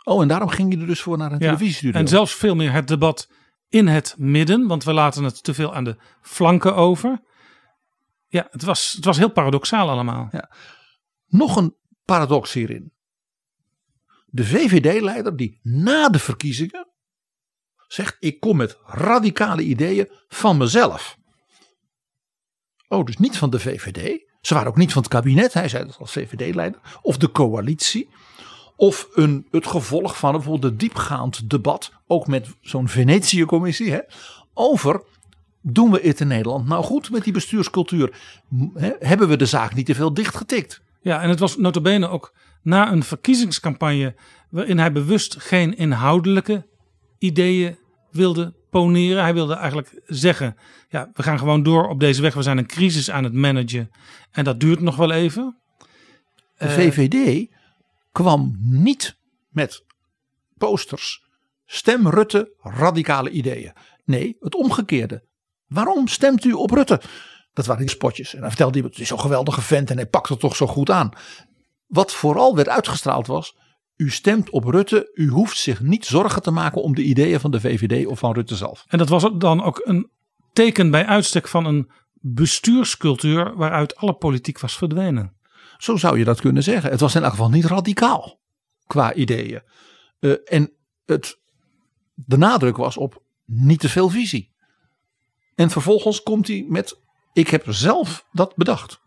Speaker 6: Oh, en daarom ging hij er dus voor naar een ja, televisiestudio.
Speaker 5: En zelfs veel meer het debat in het midden, want we laten het te veel aan de flanken over. Ja, het was, het was heel paradoxaal allemaal.
Speaker 6: Ja. Nog een paradox hierin de VVD-leider die na de verkiezingen zegt: Ik kom met radicale ideeën van mezelf. Oh, dus niet van de VVD. Ze waren ook niet van het kabinet, hij zei dat als VVD-leider. Of de coalitie. Of een, het gevolg van bijvoorbeeld een diepgaand debat, ook met zo'n Venetië-commissie, over doen we het in Nederland nou goed met die bestuurscultuur? hebben we de zaak niet te veel dichtgetikt?
Speaker 5: Ja, en het was notabene ook na een verkiezingscampagne waarin hij bewust geen inhoudelijke ideeën wilde poneren. Hij wilde eigenlijk zeggen: ja, we gaan gewoon door op deze weg. We zijn een crisis aan het managen en dat duurt nog wel even.
Speaker 6: De uh, VVD kwam niet met posters. Stem Rutte radicale ideeën. Nee, het omgekeerde. Waarom stemt u op Rutte? Dat waren die spotjes. En hij vertelde hij, het is zo'n geweldige vent en hij pakt het toch zo goed aan. Wat vooral werd uitgestraald was, u stemt op Rutte, u hoeft zich niet zorgen te maken om de ideeën van de VVD of van Rutte zelf.
Speaker 5: En dat was dan ook een teken bij uitstek van een bestuurscultuur waaruit alle politiek was verdwenen.
Speaker 6: Zo zou je dat kunnen zeggen. Het was in elk geval niet radicaal qua ideeën. Uh, en het, de nadruk was op niet te veel visie. En vervolgens komt hij met: Ik heb zelf dat bedacht.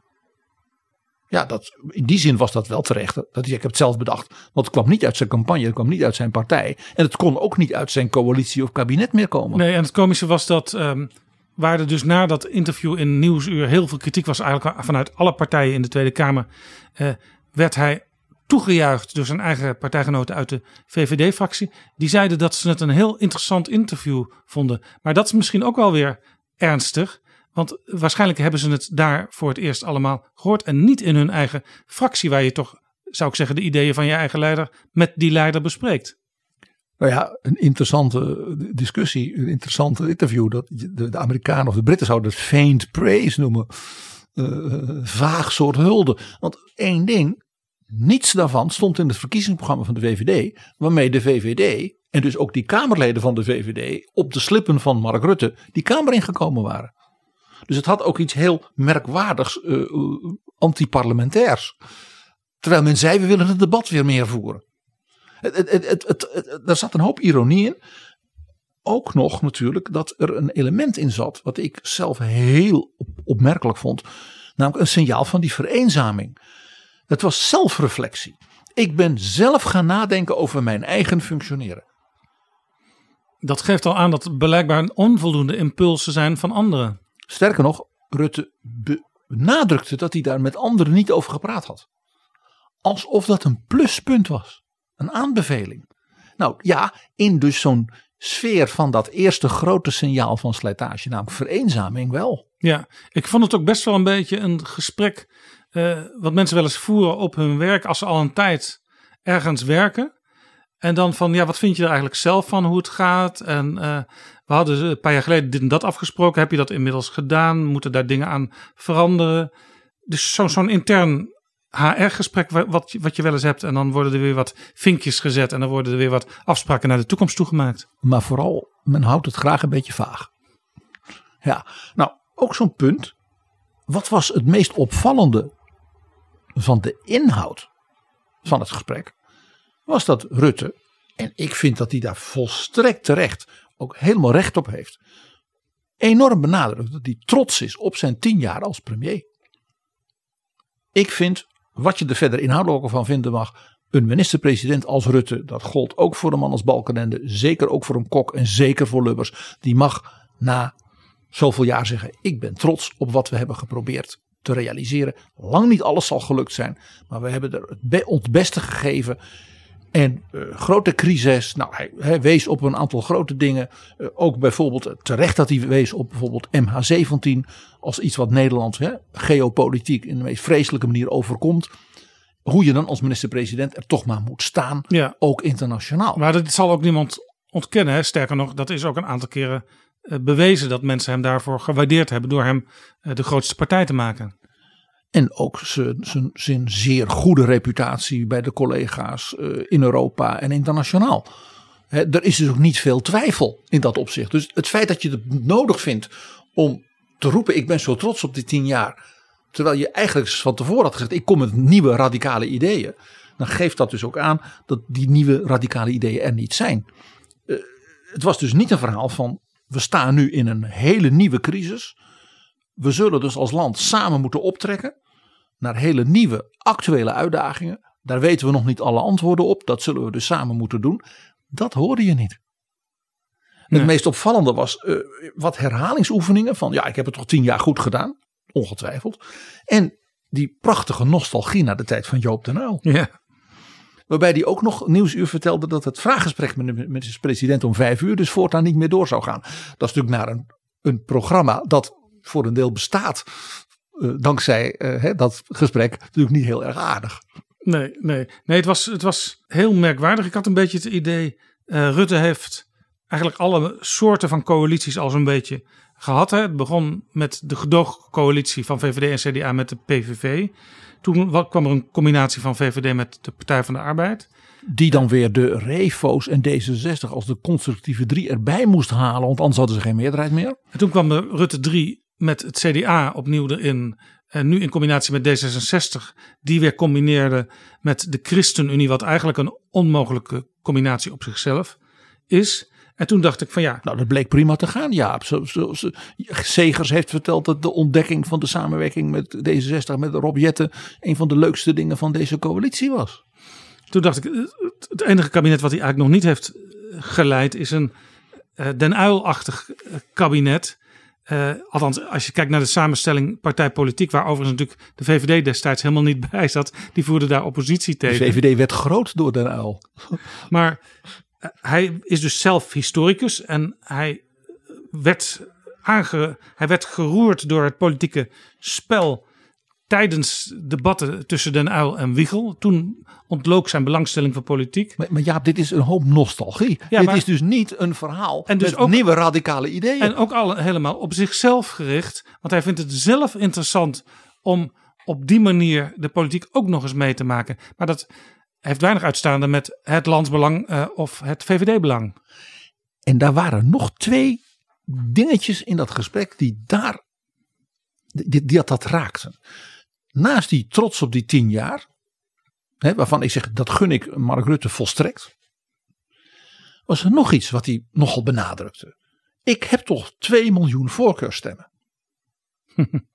Speaker 6: Ja, dat, in die zin was dat wel terecht. Dat ik heb het zelf bedacht. Want het kwam niet uit zijn campagne, het kwam niet uit zijn partij. En het kon ook niet uit zijn coalitie of kabinet meer komen.
Speaker 5: Nee, en het komische was dat ehm, waar er dus na dat interview in Nieuwsuur heel veel kritiek was, eigenlijk vanuit alle partijen in de Tweede Kamer, eh, werd hij toegejuicht door zijn eigen partijgenoten uit de VVD-fractie. Die zeiden dat ze het een heel interessant interview vonden. Maar dat is misschien ook wel weer ernstig. Want waarschijnlijk hebben ze het daar voor het eerst allemaal gehoord. En niet in hun eigen fractie, waar je toch, zou ik zeggen, de ideeën van je eigen leider met die leider bespreekt.
Speaker 6: Nou ja, een interessante discussie, een interessante interview. Dat de, Amerikanen of de Britten zouden het faint praise noemen. Uh, vaag soort hulde. Want één ding, niets daarvan stond in het verkiezingsprogramma van de VVD. Waarmee de VVD en dus ook die Kamerleden van de VVD op de slippen van Mark Rutte die Kamer ingekomen waren. Dus het had ook iets heel merkwaardigs, uh, antiparlementairs. Terwijl men zei, we willen het debat weer meer voeren. Het, het, het, er zat een hoop ironie in. Ook nog natuurlijk dat er een element in zat, wat ik zelf heel opmerkelijk vond. Namelijk een signaal van die vereenzaming. Het was zelfreflectie. Ik ben zelf gaan nadenken over mijn eigen functioneren.
Speaker 5: Dat geeft al aan dat blijkbaar onvoldoende impulsen zijn van anderen.
Speaker 6: Sterker nog, Rutte benadrukte dat hij daar met anderen niet over gepraat had. Alsof dat een pluspunt was. Een aanbeveling. Nou ja, in dus zo'n sfeer van dat eerste grote signaal van slijtage, namelijk vereenzaming wel.
Speaker 5: Ja, ik vond het ook best wel een beetje een gesprek uh, wat mensen wel eens voeren op hun werk als ze al een tijd ergens werken. En dan van, ja, wat vind je er eigenlijk zelf van hoe het gaat? En uh, we hadden een paar jaar geleden dit en dat afgesproken. Heb je dat inmiddels gedaan? Moeten daar dingen aan veranderen? Dus zo'n intern HR-gesprek wat, wat je wel eens hebt. En dan worden er weer wat vinkjes gezet. En dan worden er weer wat afspraken naar de toekomst toegemaakt.
Speaker 6: Maar vooral, men houdt het graag een beetje vaag. Ja, nou, ook zo'n punt. Wat was het meest opvallende van de inhoud van het gesprek? Was dat Rutte, en ik vind dat hij daar volstrekt terecht ook helemaal recht op heeft, enorm benadrukt dat hij trots is op zijn tien jaar als premier. Ik vind, wat je er verder inhoudelijk van vinden mag, een minister-president als Rutte, dat gold ook voor een man als Balkenende, zeker ook voor een Kok en zeker voor Lubbers, die mag na zoveel jaar zeggen: Ik ben trots op wat we hebben geprobeerd te realiseren. Lang niet alles zal gelukt zijn, maar we hebben er het beste gegeven. En uh, grote crisis, nou, hij, hij, wees op een aantal grote dingen. Uh, ook bijvoorbeeld uh, terecht dat hij wees op bijvoorbeeld MH17 als iets wat Nederland hè, geopolitiek in de meest vreselijke manier overkomt. Hoe je dan als minister-president er toch maar moet staan,
Speaker 5: ja.
Speaker 6: ook internationaal.
Speaker 5: Maar dat zal ook niemand ontkennen. Hè? Sterker nog, dat is ook een aantal keren bewezen dat mensen hem daarvoor gewaardeerd hebben door hem de grootste partij te maken.
Speaker 6: En ook zijn zeer goede reputatie bij de collega's in Europa en internationaal. He, er is dus ook niet veel twijfel in dat opzicht. Dus het feit dat je het nodig vindt om te roepen: Ik ben zo trots op die tien jaar. Terwijl je eigenlijk van tevoren had gezegd: Ik kom met nieuwe radicale ideeën. Dan geeft dat dus ook aan dat die nieuwe radicale ideeën er niet zijn. Uh, het was dus niet een verhaal van: We staan nu in een hele nieuwe crisis. We zullen dus als land samen moeten optrekken naar hele nieuwe actuele uitdagingen. Daar weten we nog niet alle antwoorden op. Dat zullen we dus samen moeten doen. Dat hoorde je niet. Nee. Het meest opvallende was uh, wat herhalingsoefeningen van ja, ik heb het toch tien jaar goed gedaan. Ongetwijfeld. En die prachtige nostalgie naar de tijd van Joop den Uyl.
Speaker 5: Ja.
Speaker 6: Waarbij hij ook nog Nieuwsuur vertelde dat het vraaggesprek met de, met de president om vijf uur dus voortaan niet meer door zou gaan. Dat is natuurlijk naar een, een programma dat voor een deel bestaat uh, dankzij uh, hè, dat gesprek natuurlijk niet heel erg aardig.
Speaker 5: Nee, nee. nee het, was, het was heel merkwaardig. Ik had een beetje het idee, uh, Rutte heeft eigenlijk alle soorten van coalities al zo'n beetje gehad. Hè. Het begon met de gedoogcoalitie van VVD en CDA met de PVV. Toen kwam er een combinatie van VVD met de Partij van de Arbeid.
Speaker 6: Die dan weer de Refo's en D66 als de constructieve drie erbij moest halen, want anders hadden ze geen meerderheid meer.
Speaker 5: En toen kwam de Rutte 3 met het CDA opnieuw erin. En nu in combinatie met D66, die weer combineerde met de ChristenUnie, wat eigenlijk een onmogelijke combinatie op zichzelf is. En toen dacht ik van ja.
Speaker 6: Nou, dat bleek prima te gaan, Jaap. Zo, zo, zo- Segers heeft verteld dat de ontdekking van de samenwerking met D66, met Rob Jetten, een van de leukste dingen van deze coalitie was.
Speaker 5: Toen dacht ik, het- enige kabinet wat hij eigenlijk nog niet heeft geleid is een eh, Den Uyl-achtig eh, kabinet. Eh, althans, als je kijkt naar de samenstelling partijpolitiek, waar overigens natuurlijk de VVD destijds helemaal niet bij zat, die voerde daar oppositie
Speaker 6: De
Speaker 5: tegen.
Speaker 6: VVD werd groot door Den Uyl.
Speaker 5: Maar eh, hij is dus zelf historicus en hij werd, aange, hij werd geroerd door het politieke spel tijdens debatten tussen Den Uyl en Wiegel. Toen ontlook zijn belangstelling voor politiek.
Speaker 6: Maar, maar Jaap, dit is een hoop nostalgie.
Speaker 5: Ja,
Speaker 6: dit
Speaker 5: maar-
Speaker 6: is dus niet een verhaal
Speaker 5: En dus
Speaker 6: met
Speaker 5: ook-
Speaker 6: nieuwe radicale ideeën.
Speaker 5: En ook al helemaal op zichzelf gericht. Want hij vindt het zelf interessant om op die manier de politiek ook nog eens mee te maken. Maar dat heeft weinig uitstaande met het landsbelang eh, of het VVD-belang.
Speaker 6: En daar waren nog twee dingetjes in dat gesprek die daar, die, die dat, dat raakten. Naast die trots op die tien jaar, hè, waarvan ik zeg dat gun ik Mark Rutte volstrekt, was er nog iets wat hij nogal benadrukte. Ik heb toch 2 miljoen voorkeurstemmen.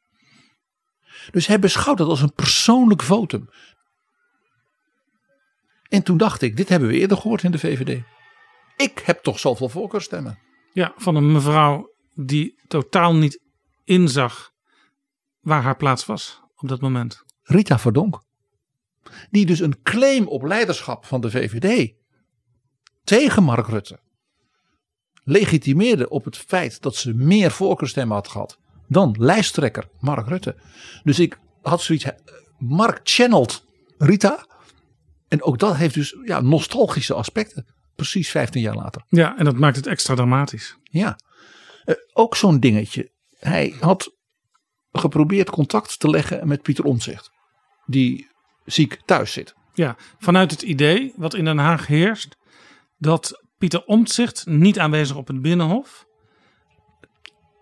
Speaker 6: dus hij beschouwt dat als een persoonlijk votum. En toen dacht ik, dit hebben we eerder gehoord in de VVD. Ik heb toch zoveel voorkeurstemmen.
Speaker 5: Ja, van een mevrouw die totaal niet inzag waar haar plaats was op dat moment.
Speaker 6: Rita Verdonk. Die dus een claim op leiderschap van de VVD tegen Mark Rutte legitimeerde op het feit dat ze meer voorkeurstemmen had gehad dan lijsttrekker Mark Rutte. Dus ik had zoiets, eh, Mark channelt Rita. En ook dat heeft dus ja, nostalgische aspecten. Precies 15 jaar later.
Speaker 5: Ja, en dat maakt het extra dramatisch.
Speaker 6: Ja, Eh, ook zo'n dingetje. Hij had geprobeerd contact te leggen met Pieter Omtzigt. Die ziek thuis zit.
Speaker 5: Ja, vanuit het idee wat in Den Haag heerst dat Pieter Omtzigt niet aanwezig op het Binnenhof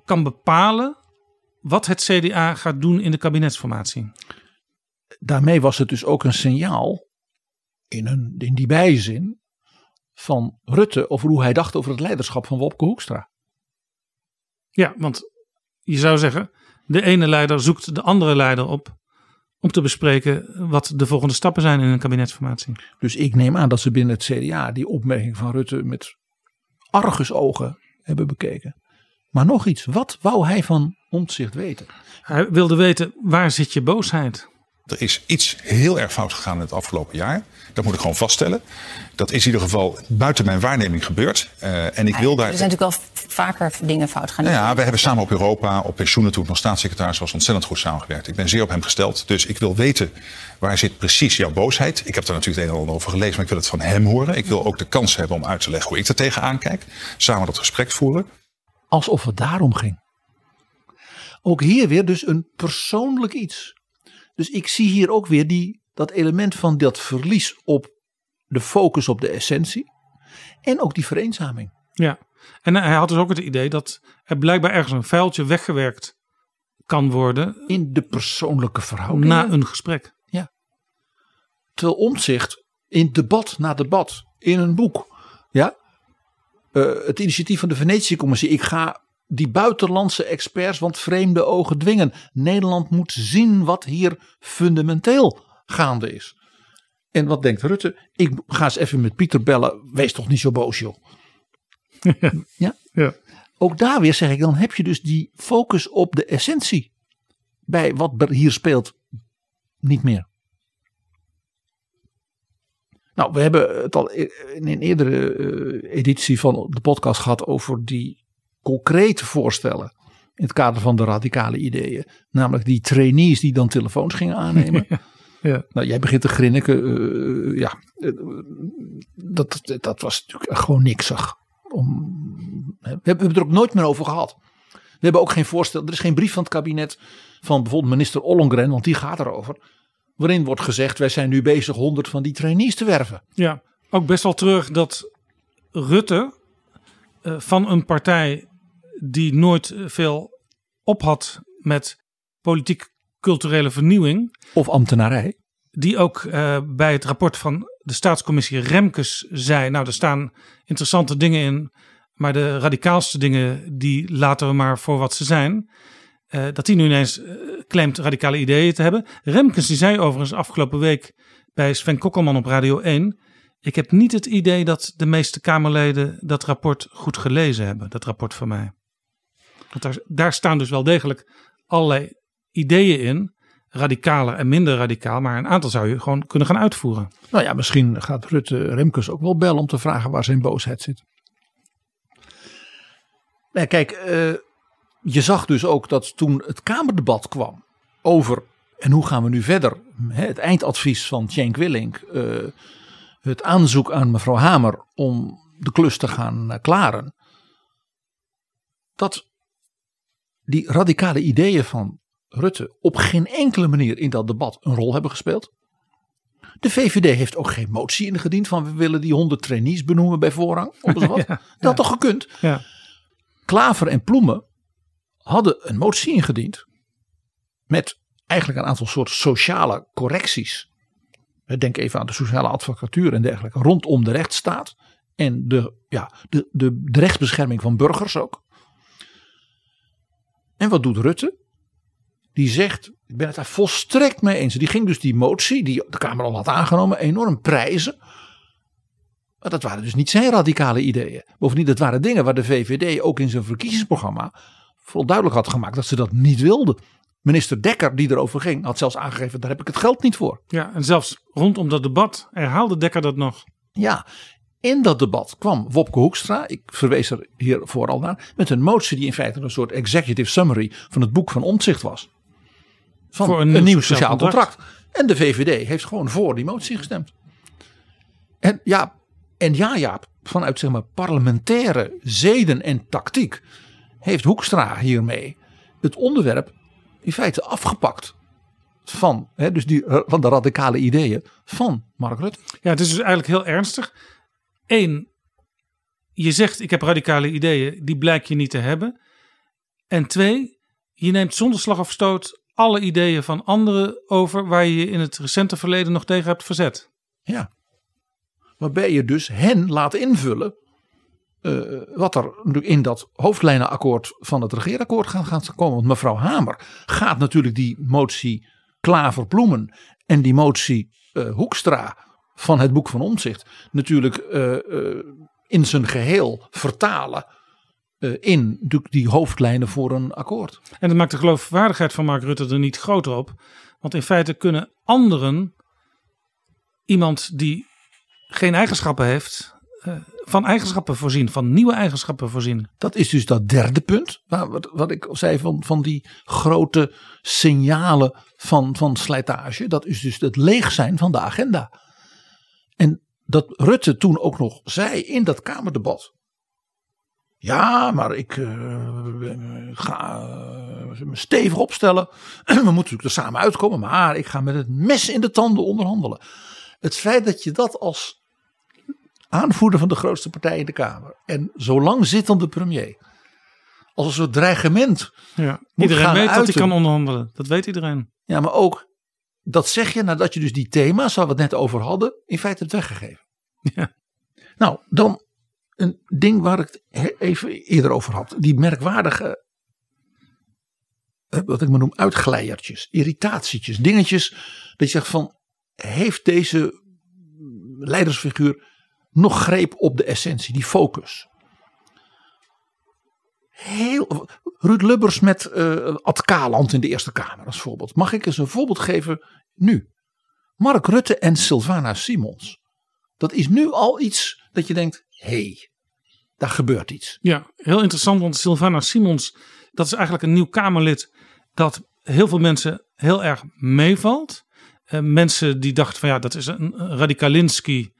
Speaker 5: kan bepalen wat het CDA gaat doen in de kabinetsformatie.
Speaker 6: Daarmee was het dus ook een signaal in, een, in die bijzin van Rutte over hoe hij dacht over het leiderschap van Wopke Hoekstra.
Speaker 5: Ja, want je zou zeggen, de ene leider zoekt de andere leider op om te bespreken wat de volgende stappen zijn in een kabinetsformatie.
Speaker 6: Dus ik neem aan dat ze binnen het CDA die opmerking van Rutte met argusogen hebben bekeken. Maar nog iets, wat wou hij van Omtzigt weten?
Speaker 5: Hij wilde weten waar zit je boosheid?
Speaker 3: Er is iets heel erg fout gegaan in het afgelopen jaar. Dat moet ik gewoon vaststellen. Dat is in ieder geval buiten mijn waarneming gebeurd. Eh, en ik wil daar.
Speaker 2: Er zijn natuurlijk wel vaker dingen fout gaan.
Speaker 3: Nou ja, we hebben samen op Europa, op pensioenen toen ik nog staatssecretaris was, ontzettend goed samengewerkt. Ik ben zeer op hem gesteld. Dus ik wil weten waar zit precies jouw boosheid. Ik heb daar natuurlijk het een en ander over gelezen, maar ik wil het van hem horen. Ik wil ook de kans hebben om uit te leggen hoe ik er tegenaan kijk. Samen dat gesprek voeren.
Speaker 6: Alsof het daarom ging. Ook hier weer dus een persoonlijk iets. Dus ik zie hier ook weer die, dat element van dat verlies op de focus op de essentie. En ook die vereenzaming.
Speaker 5: Ja, en hij had dus ook het idee dat er blijkbaar ergens een vuiltje weggewerkt kan worden
Speaker 6: In de persoonlijke verhouding.
Speaker 5: na een gesprek.
Speaker 6: Terwijl omzicht in debat na debat, in een boek. Ja, eh, het initiatief van de Venetië-commissie. Ik ga die buitenlandse experts, want vreemde ogen dwingen. Nederland moet zien wat hier fundamenteel gaande is. En wat denkt Rutte? Ik ga eens even met Pieter bellen. Wees toch niet zo boos, joh. ja?
Speaker 5: Ja.
Speaker 6: Ook daar weer zeg ik, dan heb je dus die focus op de essentie. Bij wat er hier speelt, niet meer. Nou, we hebben het al in een eerdere eh, editie van de podcast gehad over die concrete voorstellen. In het kader van de radicale ideeën. Namelijk die trainees die dan telefoons gingen aannemen.
Speaker 5: Ja.
Speaker 6: Nou, jij begint te grinniken. eh, ja, eh, dat, dat, was natuurlijk gewoon niksig. Om, we hebben het er ook nooit meer over gehad. We hebben ook geen voorstel. Er is geen brief van het kabinet van bijvoorbeeld minister Ollongren, want die gaat erover. Waarin wordt gezegd: wij zijn nu bezig 100 van die trainees te werven.
Speaker 5: Ja, ook best wel terug dat Rutte eh, van een partij die nooit eh, veel op had met politiek-culturele vernieuwing.
Speaker 6: Of ambtenarij.
Speaker 5: Die ook eh, bij het rapport van de staatscommissie Remkes zei: Nou, er staan interessante dingen in maar de radicaalste dingen, die laten we maar voor wat ze zijn. Eh, dat hij nu ineens claimt radicale ideeën te hebben. Remkes die zei overigens afgelopen week bij Sven Kokkelman op Radio 1. Ik heb niet het idee dat de meeste Kamerleden dat rapport goed gelezen hebben. Dat rapport van mij. Want daar, staan dus wel degelijk allerlei ideeën in. Radicaler en minder radicaal. Maar een aantal zou je gewoon kunnen gaan uitvoeren.
Speaker 6: Nou ja, misschien gaat Rutte Remkes ook wel bellen om te vragen waar zijn boosheid zit. Nee, kijk, eh, je zag dus ook dat toen het Kamerdebat kwam over en hoe gaan we nu verder, het eindadvies van Cenk Willink, eh, het aanzoek aan mevrouw Hamer om de klus te gaan eh, klaren, dat die radicale ideeën van Rutte op geen enkele manier in dat debat een rol hebben gespeeld. De VVD heeft ook geen motie ingediend van we willen die 100 trainees benoemen bij voorrang. Of wat. dat had toch gekund?
Speaker 5: Ja.
Speaker 6: Klaver en Ploemen hadden een motie ingediend. Met eigenlijk een aantal soort sociale correcties. Denk even aan de sociale advocatuur en dergelijke. Rondom de rechtsstaat. En de, ja, de, de, de rechtsbescherming van burgers ook. En wat doet Rutte? Die zegt, ik ben het daar volstrekt mee eens. Die ging dus die motie, die de Kamer al had aangenomen, enorm prijzen. Maar dat waren dus niet zijn radicale ideeën. Bovendien, dat waren dingen waar de VVD ook in zijn verkiezingsprogramma vooral duidelijk had gemaakt dat ze dat niet wilden. Minister Dekker, die erover ging, had zelfs aangegeven: daar heb ik het geld niet voor.
Speaker 5: Ja, en zelfs rondom dat debat herhaalde Dekker dat nog.
Speaker 6: Ja, in dat debat kwam Wopke Hoekstra, ik verwees er hier vooral naar, met een motie die in feite een soort executive summary van het boek van Omtzigt was. Van
Speaker 5: Voor
Speaker 6: een, nieuw sociaal contract. En de VVD heeft gewoon voor die motie gestemd. En ja, en ja Jaap, vanuit zeg maar parlementaire zeden en tactiek heeft Hoekstra hiermee het onderwerp in feite afgepakt van, hè, dus die, van de radicale ideeën van Mark Rutte.
Speaker 5: Ja, het is dus eigenlijk heel ernstig. Eén, je zegt ik heb radicale ideeën, die blijk je niet te hebben. En twee, je neemt zonder slag of stoot alle ideeën van anderen over waar je je in het recente verleden nog tegen hebt verzet.
Speaker 6: Ja. Waarbij je dus hen laat invullen uh, wat er in dat hoofdlijnenakkoord van het regeerakkoord gaat, gaat komen. Want mevrouw Hamer gaat natuurlijk die motie Klaver-Bloemen en die motie uh, Hoekstra van het boek van Omzicht natuurlijk uh, in zijn geheel vertalen in die hoofdlijnen voor een akkoord.
Speaker 5: En dat maakt de geloofwaardigheid van Mark Rutte er niet groter op. Want in feite kunnen anderen iemand die geen eigenschappen heeft, van eigenschappen voorzien, van nieuwe eigenschappen voorzien.
Speaker 6: Dat is dus dat derde punt, wat, wat ik zei van, van die grote signalen van, van slijtage. Dat is dus het leeg zijn van de agenda. En dat Rutte toen ook nog zei in dat Kamerdebat. Ja, maar ik uh, ga uh, me stevig opstellen. We moeten natuurlijk er samen uitkomen, maar ik ga met het mes in de tanden onderhandelen. Het feit dat je dat als aanvoerder van de grootste partij in de Kamer. En zolang zittende premier. Als een soort dreigement.
Speaker 5: Ja, iedereen weet dat hij kan onderhandelen. Dat weet iedereen.
Speaker 6: Ja, maar ook dat zeg je nadat je dus die thema's waar we het net over hadden. in feite hebt weggegeven.
Speaker 5: Ja.
Speaker 6: Nou, dan een ding waar ik het even eerder over had. Die merkwaardige. wat ik maar noem uitglijertjes, irritatietjes, dingetjes. Dat je zegt van. Heeft deze leidersfiguur nog greep op de essentie, die focus. Heel, Ruud Lubbers met uh, Ad Kaland in de Eerste Kamer als voorbeeld. Mag ik eens een voorbeeld geven nu? Mark Rutte en Sylvana Simons. Dat is nu al iets dat je denkt, hé, hey, daar gebeurt iets.
Speaker 5: Ja, heel interessant, want Sylvana Simons, dat is eigenlijk een nieuw Kamerlid dat heel veel mensen heel erg meevalt. Uh, mensen die dachten van ja, dat is een Radikalinski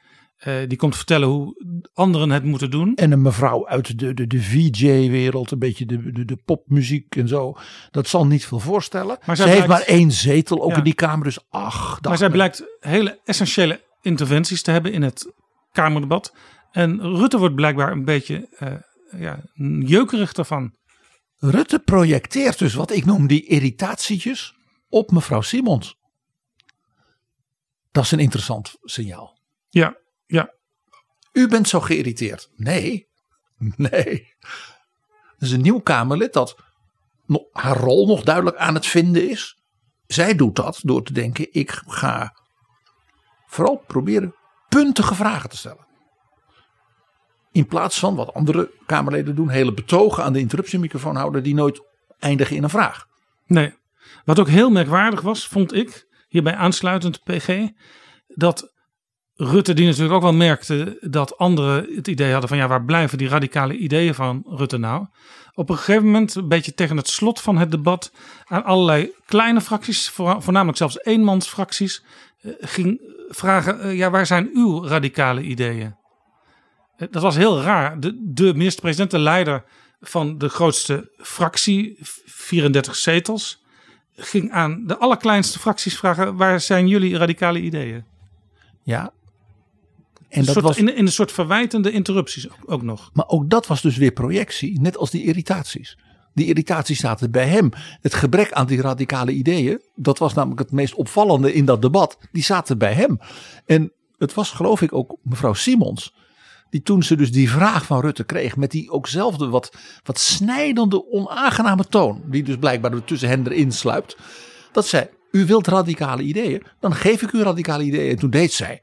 Speaker 5: uh, die komt vertellen hoe anderen het moeten doen.
Speaker 6: En een mevrouw uit de, de, de VJ-wereld, een beetje de, de, de popmuziek en zo. Dat zal niet veel voorstellen. Maar Ze blijkt, heeft maar één zetel ook ja, in die Kamer, dus ach.
Speaker 5: Maar zij blijkt hele essentiële interventies te hebben in het Kamerdebat. En Rutte wordt blijkbaar een beetje uh, ja, jeukerig daarvan.
Speaker 6: Rutte projecteert dus wat ik noem die irritatietjes op mevrouw Simons. Dat is een interessant signaal.
Speaker 5: Ja, ja.
Speaker 6: U bent zo geïrriteerd. Nee, Nee. Is een nieuw Kamerlid dat nog- haar rol nog duidelijk aan het vinden is. Zij doet dat door te denken: ik ga vooral proberen puntige vragen te stellen. In plaats van wat andere Kamerleden doen, hele betogen aan de interruptiemicrofoon houden die nooit eindigen in een vraag.
Speaker 5: Nee. Wat ook heel merkwaardig was, vond ik, hierbij aansluitend PG, dat Rutte, die natuurlijk ook wel merkte dat anderen het idee hadden van ja, waar blijven die radicale ideeën van Rutte nou? Op een gegeven moment, een beetje tegen het slot van het debat, aan allerlei kleine fracties, voor- voornamelijk zelfs eenmansfracties, eh, ging vragen, eh, ja, waar zijn uw radicale ideeën? Eh, Dat was heel raar. De, de minister-president, de leider van de grootste fractie, 34 zetels, ging aan de allerkleinste fracties vragen: waar zijn jullie radicale ideeën?
Speaker 6: Ja.
Speaker 5: En
Speaker 6: dat was,
Speaker 5: in, in een soort verwijtende interrupties ook, ook nog.
Speaker 6: maar ook dat was dus weer projectie, net als die irritaties. Die irritaties zaten bij hem. Het gebrek aan die radicale ideeën, dat was namelijk het meest opvallende in dat debat, die zaten bij hem. En het was geloof ik ook mevrouw Simons, die toen ze dus die vraag van Rutte kreeg, met die ookzelfde wat, wat snijdende, onaangename toon, die dus blijkbaar tussen hen erin sluipt, dat zei, u wilt radicale ideeën, dan geef ik u radicale ideeën. En toen deed zij,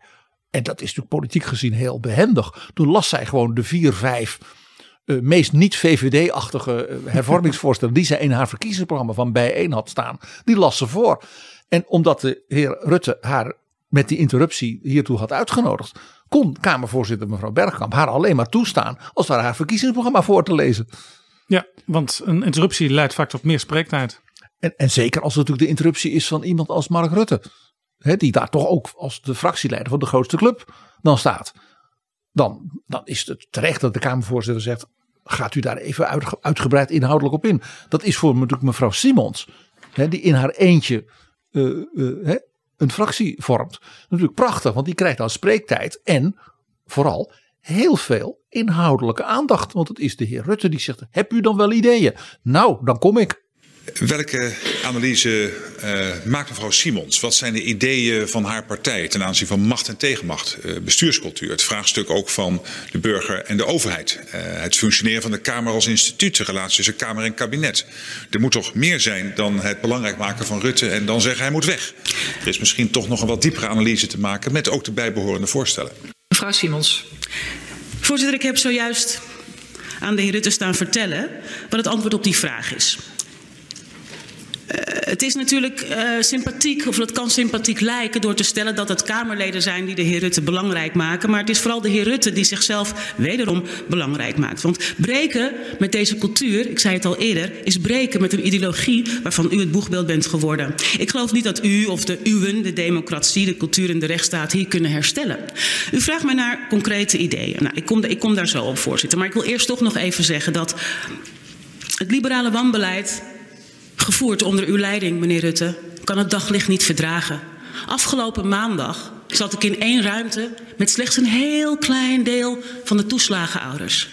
Speaker 6: en dat is natuurlijk politiek gezien heel behendig, toen las zij gewoon de vier, vijf eh, meest niet VVD-achtige eh, hervormingsvoorstellen die zij in haar verkiezingsprogramma van bijeen had staan, die las ze voor. En omdat de heer Rutte haar met die interruptie hiertoe had uitgenodigd, kon Kamervoorzitter mevrouw Bergkamp haar alleen maar toestaan als ware haar verkiezingsprogramma voor te lezen.
Speaker 5: Ja, want een interruptie leidt vaak tot meer spreektijd.
Speaker 6: En, en zeker als het natuurlijk de interruptie is van iemand als Mark Rutte. Hè, die daar toch ook als de fractieleider van de grootste club dan staat. Dan, dan is het terecht dat de Kamervoorzitter zegt. Gaat u daar even uitge- uitgebreid inhoudelijk op in? Dat is voor natuurlijk mevrouw Simons. Hè, die in haar eentje eh, eh, hè, een fractie vormt. Natuurlijk prachtig, want die krijgt dan spreektijd. En vooral heel veel inhoudelijke aandacht. Want het is de heer Rutte die zegt: Heb u dan wel ideeën? Nou, dan kom ik.
Speaker 3: Welke analyse eh, maakt mevrouw Simons? Wat zijn de ideeën van haar partij ten aanzien van macht en tegenmacht, eh, bestuurscultuur, het vraagstuk ook van de burger en de overheid, eh, het functioneren van de Kamer als instituut, de relatie tussen Kamer en kabinet? Er moet toch meer zijn dan het belangrijk maken van Rutte en dan zeggen hij moet weg. Er is misschien toch nog een wat diepere analyse te maken met ook de bijbehorende voorstellen.
Speaker 13: Mevrouw Simons. Voorzitter, ik heb zojuist aan de heer Rutte staan vertellen wat het antwoord op die vraag is. Eh, het is natuurlijk eh, sympathiek, of het kan sympathiek lijken door te stellen dat het Kamerleden zijn die de heer Rutte belangrijk maken. Maar het is vooral de heer Rutte die zichzelf wederom belangrijk maakt. Want breken met deze cultuur, ik zei het al eerder, is breken met een ideologie waarvan u het boegbeeld bent geworden. Ik geloof niet dat u of de uwen, de democratie, de cultuur en de rechtsstaat hier kunnen herstellen. U vraagt mij naar concrete ideeën. Nou, ik kom, ik kom daar zo op, voorzitter. Maar ik wil eerst toch nog even zeggen dat het liberale wanbeleid gevoerd onder uw leiding, meneer Rutte, kan het daglicht niet verdragen. Afgelopen maandag zat ik in één ruimte met slechts een heel klein deel van de toeslagenouders.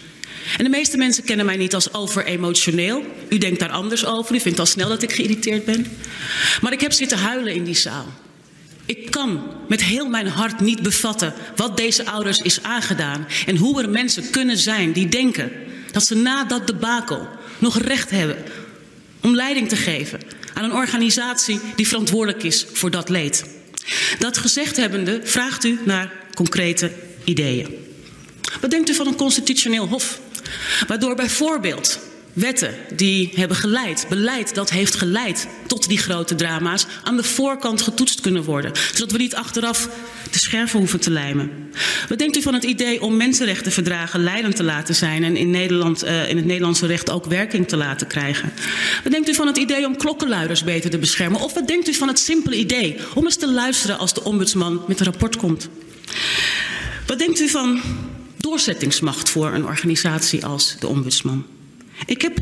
Speaker 13: En de meeste mensen kennen mij niet als overemotioneel. U denkt daar anders over. U vindt al snel dat ik geïrriteerd ben. Maar ik heb zitten huilen in die zaal. Ik kan met heel mijn hart niet bevatten wat deze ouders is aangedaan. En hoe er mensen kunnen zijn die denken dat ze na dat debakel nog recht hebben om leiding te geven aan een organisatie die verantwoordelijk is voor dat leed. Dat gezegd hebbende vraagt u naar concrete ideeën. Wat denkt u van een constitutioneel hof? Waardoor bijvoorbeeld wetten die hebben geleid, beleid dat heeft geleid tot die grote drama's, aan de voorkant getoetst kunnen worden. Zodat we niet achteraf de scherven hoeven te lijmen. Wat denkt u van het idee om mensenrechtenverdragen leidend te laten zijn en in, Nederland, uh, in het Nederlandse recht ook werking te laten krijgen? Wat denkt u van het idee om klokkenluiders beter te beschermen? Of wat denkt u van het simpele idee om eens te luisteren als de ombudsman met een rapport komt? Wat denkt u van doorzettingsmacht voor een organisatie als de ombudsman? Ik heb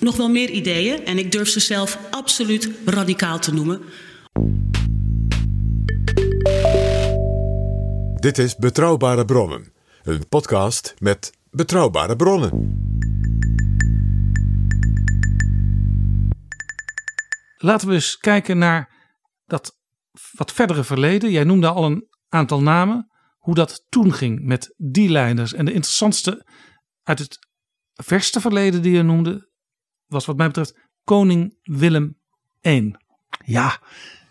Speaker 13: nog wel meer ideeën en ik durf ze zelf absoluut radicaal te noemen.
Speaker 4: Dit is Betrouwbare Bronnen, een podcast met betrouwbare bronnen.
Speaker 5: Laten we eens kijken naar dat wat verdere verleden. Jij noemde al een aantal namen. Hoe dat toen ging met die leiders. En de interessantste uit het verste verleden die je noemde was wat mij betreft koning Willem I.
Speaker 6: Ja,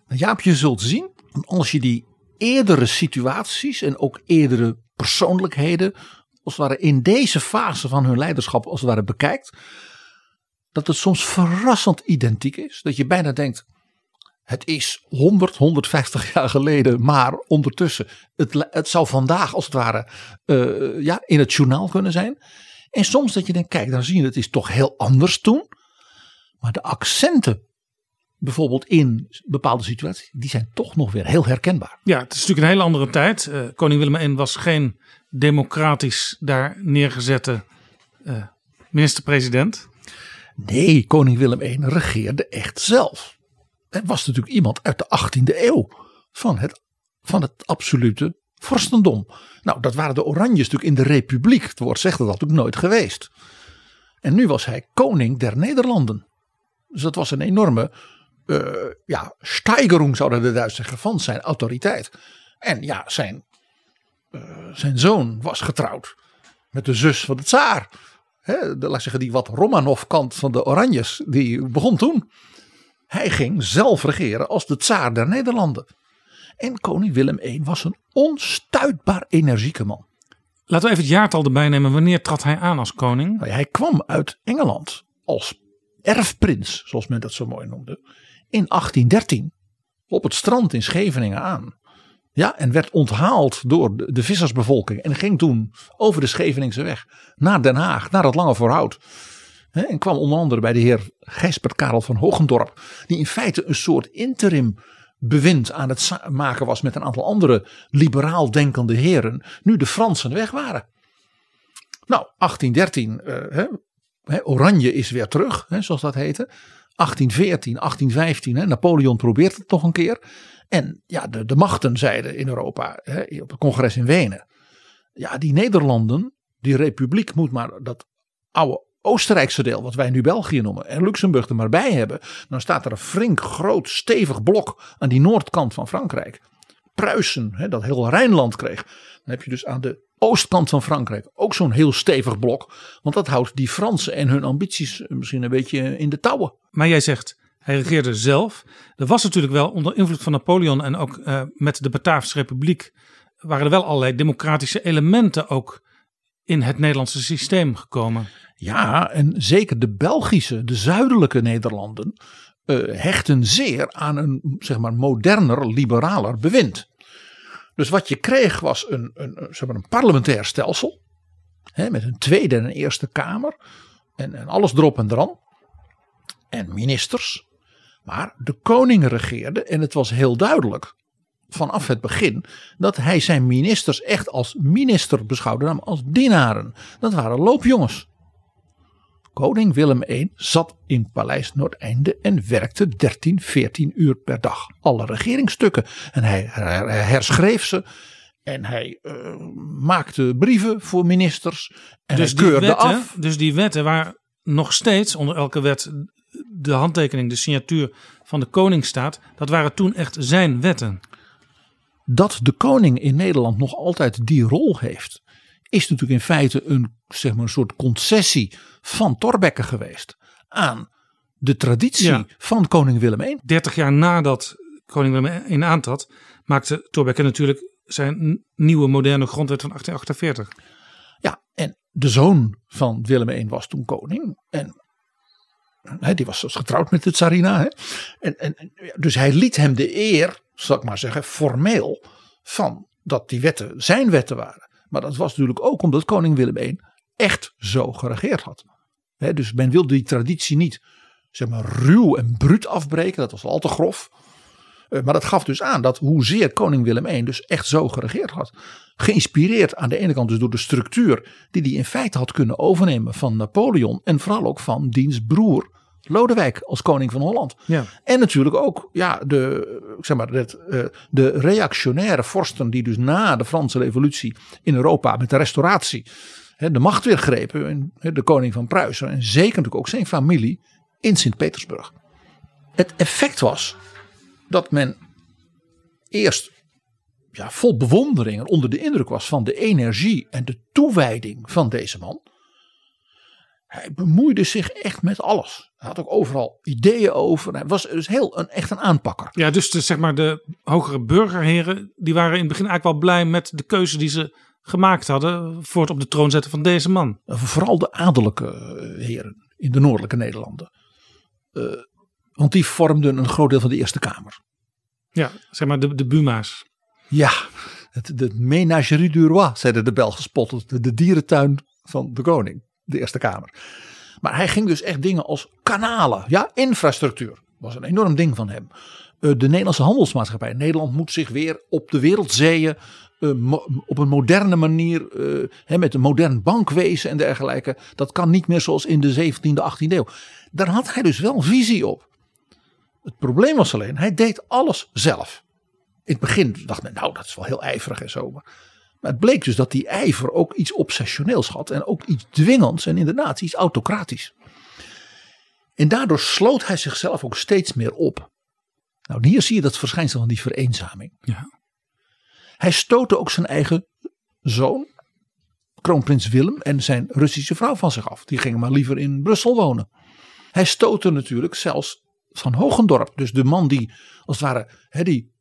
Speaker 6: nou Jaap, je zult zien, als je die eerdere situaties en ook eerdere persoonlijkheden, als het ware in deze fase van hun leiderschap, als het ware bekijkt, dat het soms verrassend identiek is. Dat je bijna denkt, het is 100, 150 jaar geleden, maar ondertussen, het, het zou vandaag als het ware uh, ja, in het journaal kunnen zijn. En soms dat je denkt, kijk, dan zie je het is toch heel anders toen. Maar de accenten, bijvoorbeeld in bepaalde situaties, die zijn toch nog weer heel herkenbaar.
Speaker 5: Ja, het is natuurlijk een hele andere tijd. Uh, koning Willem I was geen democratisch daar neergezette uh, minister-president.
Speaker 6: Nee, koning Willem I regeerde echt zelf. Het was natuurlijk iemand uit de 18e eeuw van het, van het absolute vorstendom. Nou, dat waren de Oranjes natuurlijk in de Republiek. Het woord zegt dat natuurlijk nooit geweest. En nu was hij koning der Nederlanden. Dus dat was een enorme uh, ja, steigerung, zouden de Duitsers zeggen, van zijn autoriteit. En ja, zijn, uh, zijn zoon was getrouwd met de zus van de tsaar. He, de, laat zeggen, die wat Romanov-kant van de Oranjes, die begon toen. Hij ging zelf regeren als de tsaar der Nederlanden. En koning Willem I was een onstuitbaar energieke man.
Speaker 5: Laten we even het jaartal erbij nemen. Wanneer trad hij aan als koning?
Speaker 6: Nou, hij kwam uit Engeland als erfprins, zoals men dat zo mooi noemde, in 1813 op het strand in Scheveningen aan. Ja, en werd onthaald door de, de vissersbevolking en ging toen over de Scheveningse weg naar Den Haag, naar het Lange Voorhout. En kwam onder andere bij de heer Gijsbert Karel van Hogendorp, die in feite een soort interim bewind aan het maken was met een aantal andere liberaal denkende heren, nu de Fransen weg waren. Nou, 1813, uh, hè, Oranje is weer terug, hè, zoals dat heette. 1814, 1815, hè, Napoleon probeert het nog een keer. En ja, de, de machten zeiden in Europa, hè, op het congres in Wenen. Ja, die Nederlanden, die republiek moet maar dat oude Oostenrijkse deel, wat wij nu België noemen, en Luxemburg er maar bij hebben. Dan staat er een flink, groot, stevig blok aan die noordkant van Frankrijk. Pruisen, hè, dat heel Rijnland kreeg. Dan heb je dus aan de oostkant van Frankrijk ook zo'n heel stevig blok. Want dat houdt die Fransen en hun ambities misschien een beetje in de touwen.
Speaker 5: Maar jij zegt, hij regeerde zelf. Er was natuurlijk wel onder invloed van Napoleon en ook uh, met de Bataafse Republiek. waren er wel allerlei democratische elementen ook in het Nederlandse systeem gekomen.
Speaker 6: Ja, en zeker de Belgische, de zuidelijke Nederlanden. Uh, hechten zeer aan een zeg maar, moderner, liberaler bewind. Dus wat je kreeg was een, een, zeg maar een parlementair stelsel. Hè, met een tweede en een eerste kamer. En, en alles erop en dran. En ministers. Maar de koning regeerde en het was heel duidelijk vanaf het begin dat hij zijn ministers echt als minister beschouwde, namelijk als dienaren. Dat waren loopjongens. Koning Willem I zat in Paleis Noordeinde en werkte 13, 14 uur per dag. Alle regeringsstukken. En hij herschreef ze. En hij uh, maakte brieven voor ministers. En
Speaker 5: dus
Speaker 6: hij keurde
Speaker 5: wetten,
Speaker 6: af.
Speaker 5: Dus die wetten waar nog steeds onder elke wet de handtekening, de signatuur van de koning staat. Dat waren toen echt zijn wetten.
Speaker 6: Dat de koning in Nederland nog altijd die rol heeft. Is natuurlijk in feite een, zeg maar, een soort concessie van Thorbecke geweest aan de traditie
Speaker 5: Ja.
Speaker 6: van koning Willem I.
Speaker 5: 30 jaar nadat koning Willem I aantrad, maakte Thorbecke natuurlijk zijn nieuwe moderne grondwet van 1848.
Speaker 6: Ja, en de zoon van Willem I was toen koning. En hè, die was getrouwd met de tsarina. En, en, dus hij liet hem de eer, zal ik maar zeggen, formeel van dat die wetten zijn wetten waren. Maar dat was natuurlijk ook omdat koning Willem I echt zo geregeerd had. Dus men wilde die traditie niet zeg maar, ruw en bruut afbreken. Dat was al te grof. Eh, Maar dat gaf dus aan dat hoezeer koning Willem I dus echt zo geregeerd had. Geïnspireerd aan de ene kant dus door de structuur die hij in feite had kunnen overnemen van Napoleon. En vooral ook van diens broer Lodewijk als koning van Holland.
Speaker 5: Ja.
Speaker 6: En natuurlijk ook ja, de, zeg maar, het, eh, de reactionaire vorsten die dus na de Franse revolutie in Europa met de restauratie hè, de macht weer grepen. De koning van Pruisen en zeker natuurlijk ook zijn familie in Sint-Petersburg. Het effect was dat men eerst ja, vol bewondering en onder de indruk was van de energie en de toewijding van deze man. Hij bemoeide zich echt met alles. Hij had ook overal ideeën over. Hij was dus heel een, echt een aanpakker.
Speaker 5: Ja, dus de, zeg maar de hogere burgerheren, die waren in het begin eigenlijk wel blij met de keuze die ze gemaakt hadden voor het op de troon zetten van deze man.
Speaker 6: Vooral de adellijke eh, heren in de noordelijke Nederlanden. Uh, want die vormden een groot deel van de Eerste Kamer.
Speaker 5: Ja, zeg maar de, de Buma's.
Speaker 6: Ja, het, de ménagerie du roi, zeiden de Belgen spottend. De, de dierentuin van de koning, de Eerste Kamer. Maar hij ging dus echt dingen als kanalen, ja, infrastructuur. was een enorm ding van hem. Uh, de Nederlandse handelsmaatschappij. Nederland moet zich weer op de wereldzeeën uh, op een moderne manier, hè, met een modern bankwezen en dergelijke. Dat kan niet meer zoals in de 17e, 18e eeuw. Daar had hij dus wel visie op. Het probleem was alleen, hij deed alles zelf. In het begin dacht men, nou dat is wel heel ijverig en zo. Maar het bleek dus dat die ijver ook iets obsessioneels had. En ook iets dwingends en inderdaad iets autocratisch. En daardoor sloot hij zichzelf ook steeds meer op. Nou, hier zie je dat verschijnsel van die vereenzaming.
Speaker 5: Ja.
Speaker 6: Hij stootte ook zijn eigen zoon, kroonprins Willem, en zijn Russische vrouw van zich af. Die gingen maar liever in Brussel wonen. Hij stootte natuurlijk zelfs van Hogendorp, dus de man die als het ware he, die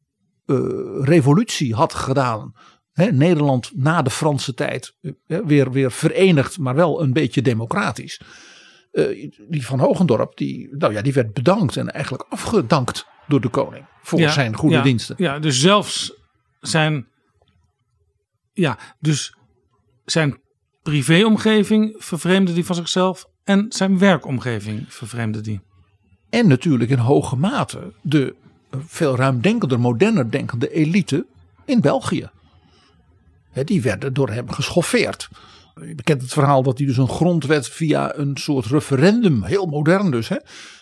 Speaker 6: uh, revolutie had gedaan. He, Nederland na de Franse tijd he, weer, weer verenigd, maar wel een beetje democratisch. Uh, die van Hogendorp, die, nou ja, die werd bedankt en eigenlijk afgedankt door de koning voor
Speaker 5: ja,
Speaker 6: zijn goede
Speaker 5: ja,
Speaker 6: diensten.
Speaker 5: Ja, dus zelfs zijn, ja, dus zijn privéomgeving vervreemde die van zichzelf en zijn werkomgeving vervreemde die.
Speaker 6: En natuurlijk in hoge mate de veel ruimdenkender, moderner denkende elite in België. Die werden door hem geschoffeerd. Je bekent het verhaal dat hij dus een grondwet via een soort referendum, heel modern dus, hè,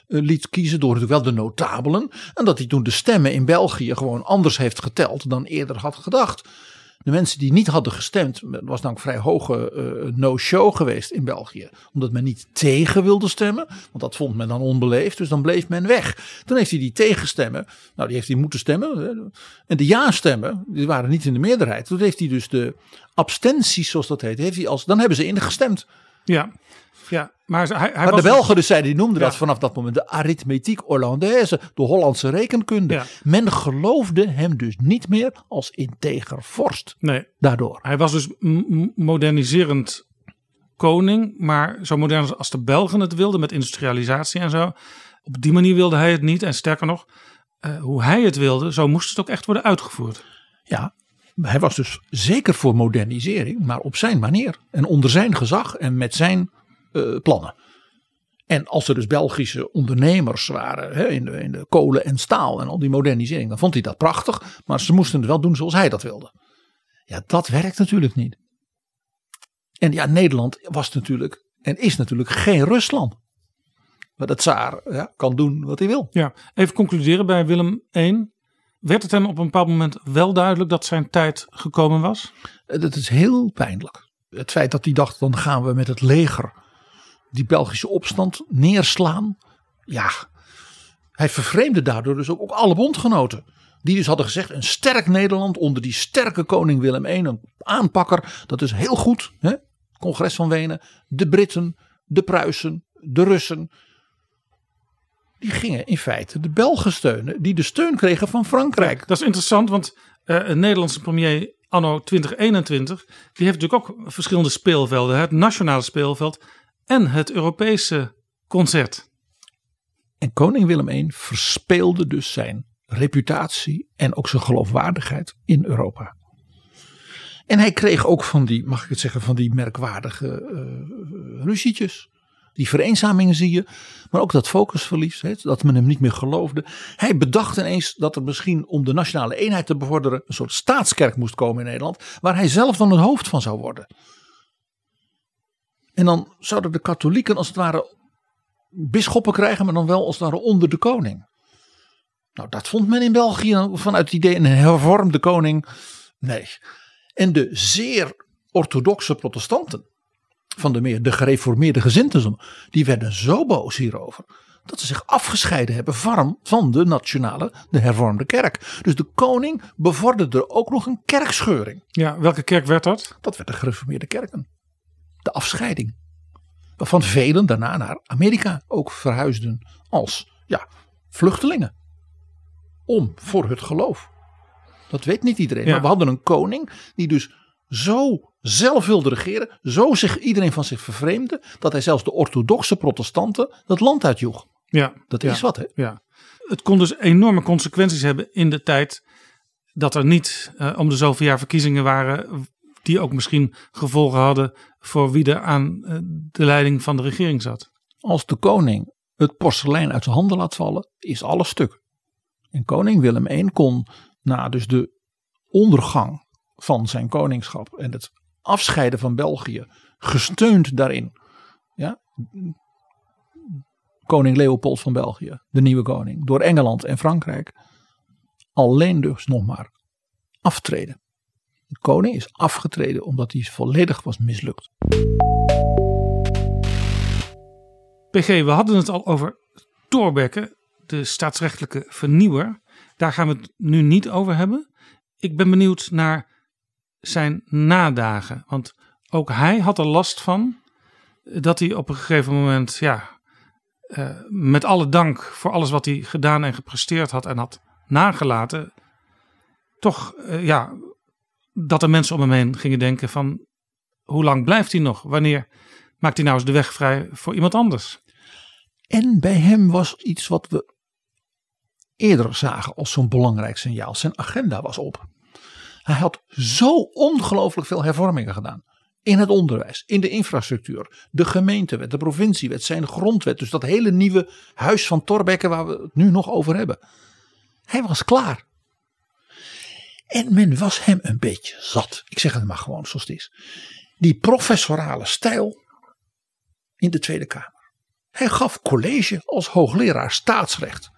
Speaker 6: liet kiezen door wel de notabelen. En dat hij toen de stemmen in België gewoon anders heeft geteld dan eerder had gedacht. De mensen die niet hadden gestemd, was dan een vrij hoge uh, no-show geweest in België. Omdat men niet tegen wilde stemmen, want dat vond men dan onbeleefd, dus dan bleef men weg. Toen heeft hij die tegenstemmen, nou die heeft hij moeten stemmen. En de ja-stemmen, die waren niet in de meerderheid. Toen heeft hij dus de abstenties, zoals dat heet, heeft hij als, dan hebben ze ingestemd.
Speaker 5: Ja, ja, maar, hij, hij
Speaker 6: maar
Speaker 5: was
Speaker 6: de Belgen dus zeiden, die noemden ja. dat vanaf dat moment de arithmetiek Hollandaise, de Hollandse rekenkunde.
Speaker 5: Ja.
Speaker 6: Men geloofde hem dus niet meer als integer vorst.
Speaker 5: Nee.
Speaker 6: Daardoor.
Speaker 5: Hij was dus moderniserend koning, maar zo modern als de Belgen het wilden met industrialisatie en zo. Op die manier wilde hij het niet en sterker nog, uh, hoe hij het wilde, zo moest het ook echt worden uitgevoerd.
Speaker 6: Ja, hij was dus zeker voor modernisering, maar op zijn manier en onder zijn gezag en met zijn uh, plannen. En als er dus Belgische ondernemers waren hè, in, de, in de kolen en staal en al die modernisering, dan vond hij dat prachtig. Maar ze moesten het wel doen zoals hij dat wilde. Ja, dat werkt natuurlijk niet. En ja, Nederland was natuurlijk en is natuurlijk geen Rusland. Maar de tsaar ja, kan doen wat hij wil.
Speaker 5: Ja, even concluderen bij Willem I. Werd het hem op een bepaald moment wel duidelijk dat zijn tijd gekomen was?
Speaker 6: Dat is heel pijnlijk. Het feit dat hij dacht, dan gaan we met het leger die Belgische opstand neerslaan. Ja, hij vervreemde daardoor dus ook, alle bondgenoten. Die dus hadden gezegd, een sterk Nederland onder die sterke koning Willem I, een aanpakker, dat is heel goed. Hè? Congres van Wenen, de Britten, de Pruisen, de Russen. Die gingen in feite de Belgen steunen, die de steun kregen van Frankrijk.
Speaker 5: Dat is interessant, want uh, een Nederlandse premier anno 2021, die heeft natuurlijk ook verschillende speelvelden. Het nationale speelveld en het Europese concert.
Speaker 6: En koning Willem I verspeelde dus zijn reputatie en ook zijn geloofwaardigheid in Europa. En hij kreeg ook van die, mag ik het zeggen, van die merkwaardige uh, ruzietjes. Die vereenzamingen zie je, maar ook dat focusverlies, dat men hem niet meer geloofde. Hij bedacht ineens dat er misschien om de nationale eenheid te bevorderen een soort staatskerk moest komen in Nederland, waar hij zelf dan het hoofd van zou worden. En dan zouden de katholieken als het ware bisschoppen krijgen, maar dan wel als het ware onder de koning. Nou, dat vond men in België vanuit het idee een hervormde koning. Nee. En de zeer orthodoxe protestanten, van de meer de gereformeerde gezinten, die werden zo boos hierover. Dat ze zich afgescheiden hebben van, van de nationale, de hervormde kerk. Dus de koning bevorderde ook nog een kerkscheuring.
Speaker 5: Ja, welke kerk werd dat?
Speaker 6: Dat werd de gereformeerde kerken de afscheiding. Waarvan velen daarna naar Amerika ook verhuisden als ja, vluchtelingen. Om voor het geloof. Dat weet niet iedereen.
Speaker 5: Ja.
Speaker 6: Maar we hadden een koning die dus zo zelf wilde regeren. Zo zich iedereen van zich vervreemde. Dat hij zelfs de orthodoxe protestanten het land uitjoeg.
Speaker 5: Ja,
Speaker 6: Dat
Speaker 5: ja,
Speaker 6: is wat hè.
Speaker 5: Ja. Het kon dus enorme consequenties hebben in de tijd dat er niet eh, om de zoveel jaar verkiezingen waren. Die ook misschien gevolgen hadden voor wie er aan eh, de leiding van de regering zat.
Speaker 6: Als de koning het porselein uit zijn handen laat vallen, is alles stuk. En koning Willem I kon na dus de ondergang van zijn koningschap en het afscheiden van België, gesteund daarin, ja, koning Leopold van België, de nieuwe koning, door Engeland en Frankrijk, alleen dus nog maar aftreden. De koning is afgetreden omdat hij volledig was mislukt.
Speaker 5: PG, we hadden het al over Thorbecke, de staatsrechtelijke vernieuwer. Daar gaan we het nu niet over hebben. Ik ben benieuwd naar zijn nadagen. Want ook hij had er last van dat hij op een gegeven moment, ja, eh, met alle dank voor alles wat hij gedaan en gepresteerd had en had nagelaten, toch, eh, ja, dat er mensen om hem heen gingen denken van, hoe lang blijft hij nog? Wanneer maakt hij nou eens de weg vrij voor iemand anders?
Speaker 6: En bij hem was iets wat we eerder zagen als zo'n belangrijk signaal. Zijn agenda was op. Hij had zo ongelooflijk veel hervormingen gedaan. In het onderwijs, in de infrastructuur, de gemeentewet, de provinciewet, zijn grondwet. Dus dat hele nieuwe huis van Thorbecke waar we het nu nog over hebben. Hij was klaar. En men was hem een beetje zat. Ik zeg het maar gewoon zoals het is. Die professorale stijl in de Tweede Kamer. Hij gaf college als hoogleraar staatsrecht.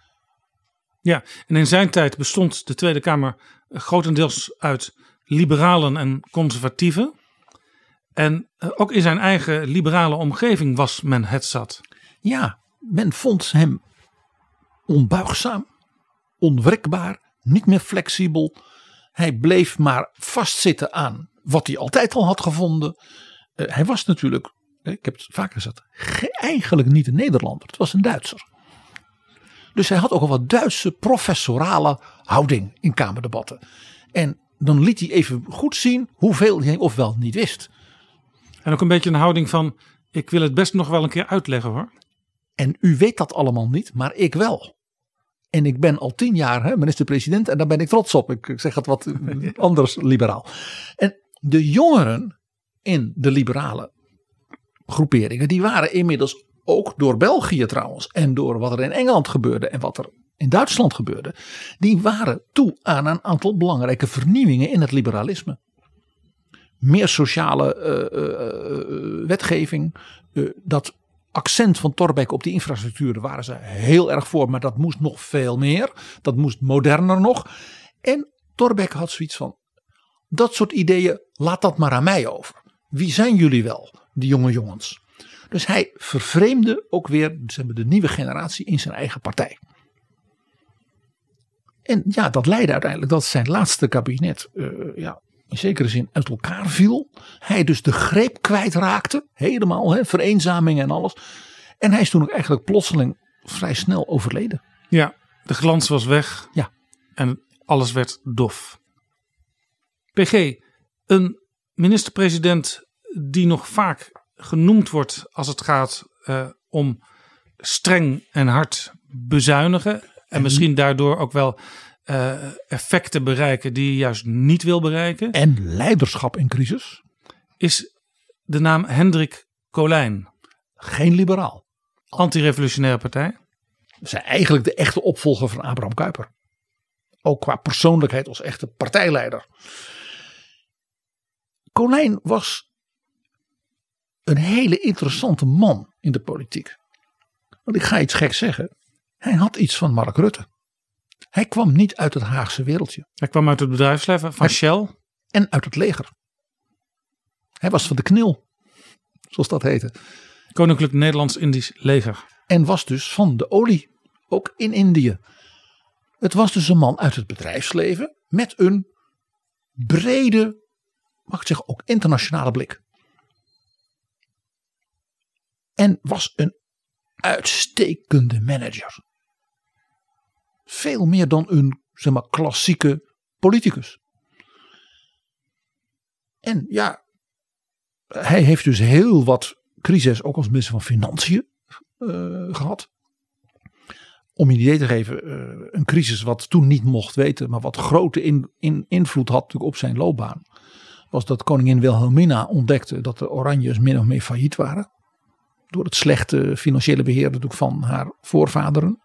Speaker 5: Ja, en in zijn tijd bestond de Tweede Kamer grotendeels uit liberalen en conservatieven. En eh, ook in zijn eigen liberale omgeving was men het zat.
Speaker 6: Ja, men vond hem onbuigzaam, onwrikbaar, niet meer flexibel. Hij bleef maar vastzitten aan wat hij altijd al had gevonden. Uh, hij was natuurlijk, ik heb het vaker gezegd, eigenlijk niet een Nederlander. Het was een Duitser. Dus hij had ook al wat Duitse professorale houding in Kamerdebatten. En dan liet hij even goed zien hoeveel hij ofwel niet wist.
Speaker 5: En ook een beetje een houding van, ik wil het best nog wel een keer uitleggen hoor.
Speaker 6: En u weet dat allemaal niet, maar ik wel. En ik ben al tien jaar minister-president en daar ben ik trots op. Ik zeg het wat anders liberaal. En de jongeren in de liberale groeperingen, die waren inmiddels ook door België trouwens en door wat er in Engeland gebeurde en wat er in Duitsland gebeurde, die waren toe aan een aantal belangrijke vernieuwingen in het liberalisme. Meer sociale uh, uh, wetgeving, uh, dat accent van Thorbecke op die infrastructuur, waren ze heel erg voor, maar dat moest nog veel meer. Dat moest moderner nog. En Thorbecke had zoiets van, dat soort ideeën, laat dat maar aan mij over. Wie zijn jullie wel, die jonge jongens? Dus hij vervreemde ook weer de nieuwe generatie in zijn eigen partij. En ja, dat leidde uiteindelijk dat zijn laatste kabinet uh, ja, in zekere zin uit elkaar viel. Hij dus de greep kwijtraakte, helemaal, hè, vereenzaming en alles. En hij is toen ook eigenlijk plotseling vrij snel overleden.
Speaker 5: Ja, de glans was weg.
Speaker 6: Ja.
Speaker 5: En alles werd dof. PG, een minister-president die nog vaak genoemd wordt als het gaat uh, om streng en hard bezuinigen. En, en misschien daardoor ook wel uh, effecten bereiken die je juist niet wil bereiken.
Speaker 6: En leiderschap in crisis.
Speaker 5: Is de naam Hendrik Colijn.
Speaker 6: Geen liberaal.
Speaker 5: Antirevolutionaire partij.
Speaker 6: Zij eigenlijk de echte opvolger van Abraham Kuyper. Ook qua persoonlijkheid als echte partijleider. Colijn was een hele interessante man in de politiek. Want ik ga iets gek zeggen. Hij had iets van Mark Rutte. Hij kwam niet uit het Haagse wereldje.
Speaker 5: Hij kwam uit het bedrijfsleven van
Speaker 6: Hij-
Speaker 5: Shell.
Speaker 6: En uit het leger. Hij was van de knil. Zoals dat heette.
Speaker 5: Koninklijk Nederlands-Indisch leger.
Speaker 6: En was dus van de olie. Ook in Indië. Het was dus een man uit het bedrijfsleven. Met een brede, mag ik zeggen, ook internationale blik. En was een uitstekende manager. Veel meer dan een zeg maar, klassieke politicus. En ja, hij heeft dus heel wat crisis, ook als minister van Financiën, uh, gehad. Om je een idee te geven, uh, een crisis wat toen niet mocht weten, maar wat grote in, in, invloed had natuurlijk op zijn loopbaan. Was dat koningin Wilhelmina ontdekte dat de Oranjes min of meer failliet waren. Door het slechte financiële beheer natuurlijk van haar voorvaderen.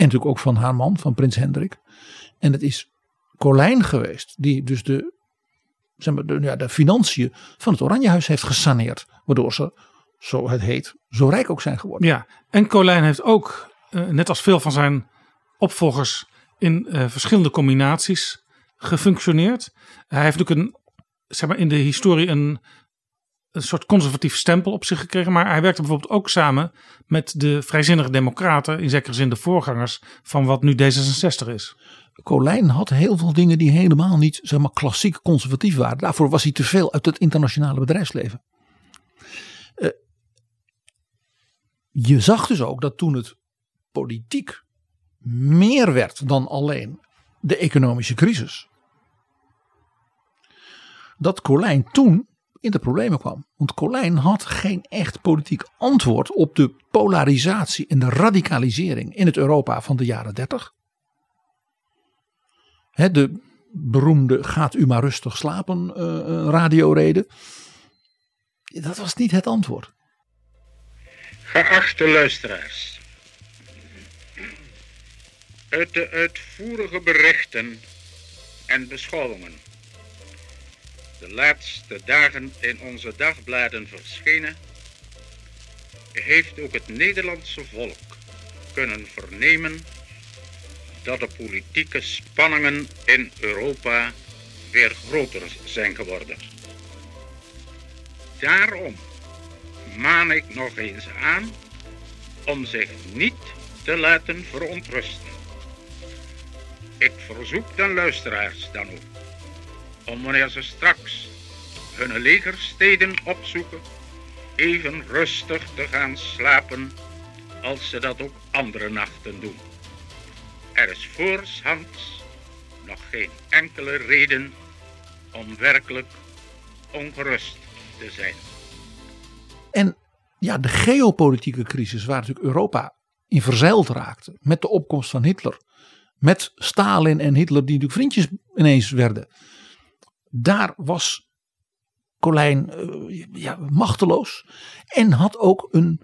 Speaker 6: En natuurlijk ook van haar man, van prins Hendrik. En het is Colijn geweest, die dus de, zeg maar, de, ja, de financiën van het Oranjehuis heeft gesaneerd. Waardoor ze, zo het heet, zo rijk ook zijn geworden.
Speaker 5: Ja, en Colijn heeft ook, uh, net als veel van zijn opvolgers, in uh, verschillende combinaties gefunctioneerd. Hij heeft natuurlijk een, zeg maar, in de historie een, een soort conservatief stempel op zich gekregen. Maar hij werkte bijvoorbeeld ook samen met de vrijzinnige democraten. In zekere zin de voorgangers van wat nu D66 is.
Speaker 6: Colijn had heel veel dingen die helemaal niet zeg maar, klassiek conservatief waren. Daarvoor was hij te veel uit het internationale bedrijfsleven. Uh, je zag dus ook dat toen het politiek meer werd dan alleen de economische crisis. Dat Colijn toen in de problemen kwam. Want Colijn had geen echt politiek antwoord op de polarisatie en de radicalisering in het Europa van de jaren 30 de beroemde gaat u maar rustig slapen uh, radioreden. Dat was niet het antwoord.
Speaker 14: Geachte luisteraars. Uit de uitvoerige berichten en beschouwingen. De laatste dagen in onze dagbladen verschenen. Heeft ook het Nederlandse volk kunnen vernemen dat de politieke spanningen in Europa weer groter zijn geworden. Daarom maan ik nog eens aan om zich niet te laten verontrusten. Ik verzoek de luisteraars dan ook om wanneer ze straks hun legersteden opzoeken, even rustig te gaan slapen als ze dat ook andere nachten doen. Er is voorshands nog geen enkele reden om werkelijk ongerust te zijn.
Speaker 6: En ja, de geopolitieke crisis waar natuurlijk Europa in verzeild raakte met de opkomst van Hitler, met Stalin en Hitler die natuurlijk vriendjes ineens werden. Daar was Colijn uh, ja, machteloos en had ook een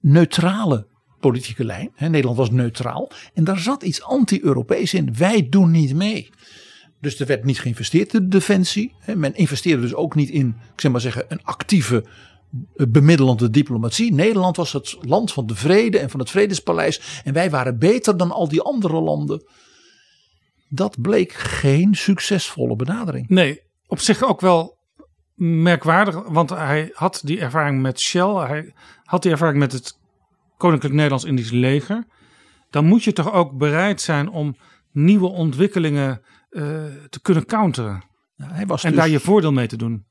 Speaker 6: neutrale politieke lijn. Nederland was neutraal. En daar zat iets anti-Europees in. Wij doen niet mee. Dus er werd niet geïnvesteerd in de defensie. Men investeerde dus ook niet in, ik zeg maar zeggen, een actieve eh, bemiddelende diplomatie. Nederland was het land van de vrede en van het vredespaleis. En wij waren beter dan al die andere landen. Dat bleek geen succesvolle benadering.
Speaker 5: Nee, op zich ook wel merkwaardig. Want hij had die ervaring met Shell. Hij had die ervaring met het Koninklijk Nederlands-Indisch leger. Dan moet je toch ook bereid zijn om nieuwe ontwikkelingen uh, te kunnen counteren.
Speaker 6: Nou, hij was
Speaker 5: en
Speaker 6: dus,
Speaker 5: daar je voordeel mee te doen.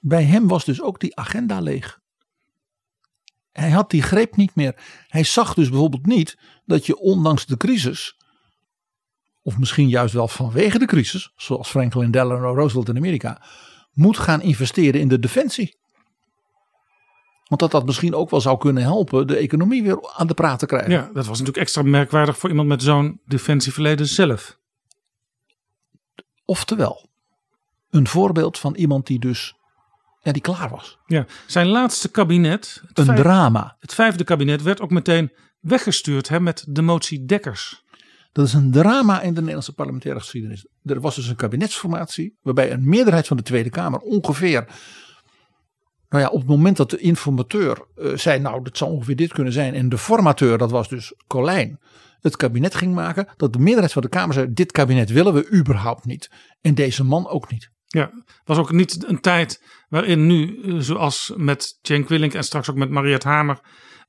Speaker 6: Bij hem was dus ook die agenda leeg. Hij had die greep niet meer. Hij zag dus bijvoorbeeld niet dat je ondanks de crisis, of misschien juist wel vanwege de crisis, zoals Franklin Delano Roosevelt in Amerika, moet gaan investeren in de defensie. Want dat dat misschien ook wel zou kunnen helpen de economie weer aan de praat te krijgen.
Speaker 5: Ja, dat was natuurlijk extra merkwaardig voor iemand met zo'n defensieverleden zelf.
Speaker 6: Oftewel, een voorbeeld van iemand die dus ja, die klaar was.
Speaker 5: Ja, zijn laatste kabinet.
Speaker 6: Een drama.
Speaker 5: Het vijfde kabinet werd ook meteen weggestuurd hè, met de motie Dekkers.
Speaker 6: Dat is een drama in de Nederlandse parlementaire geschiedenis. Er was dus een kabinetsformatie waarbij een meerderheid van de Tweede Kamer ongeveer nou ja, op het moment dat de informateur uh, zei, nou, dat zou ongeveer dit kunnen zijn. En de formateur, dat was dus Colijn, het kabinet ging maken. Dat de meerderheid van de Kamer zei, dit kabinet willen we überhaupt niet. En deze man ook niet.
Speaker 5: Ja, was ook niet een tijd waarin nu, eh, zoals met Cenk Willink en straks ook met Mariette Hamer,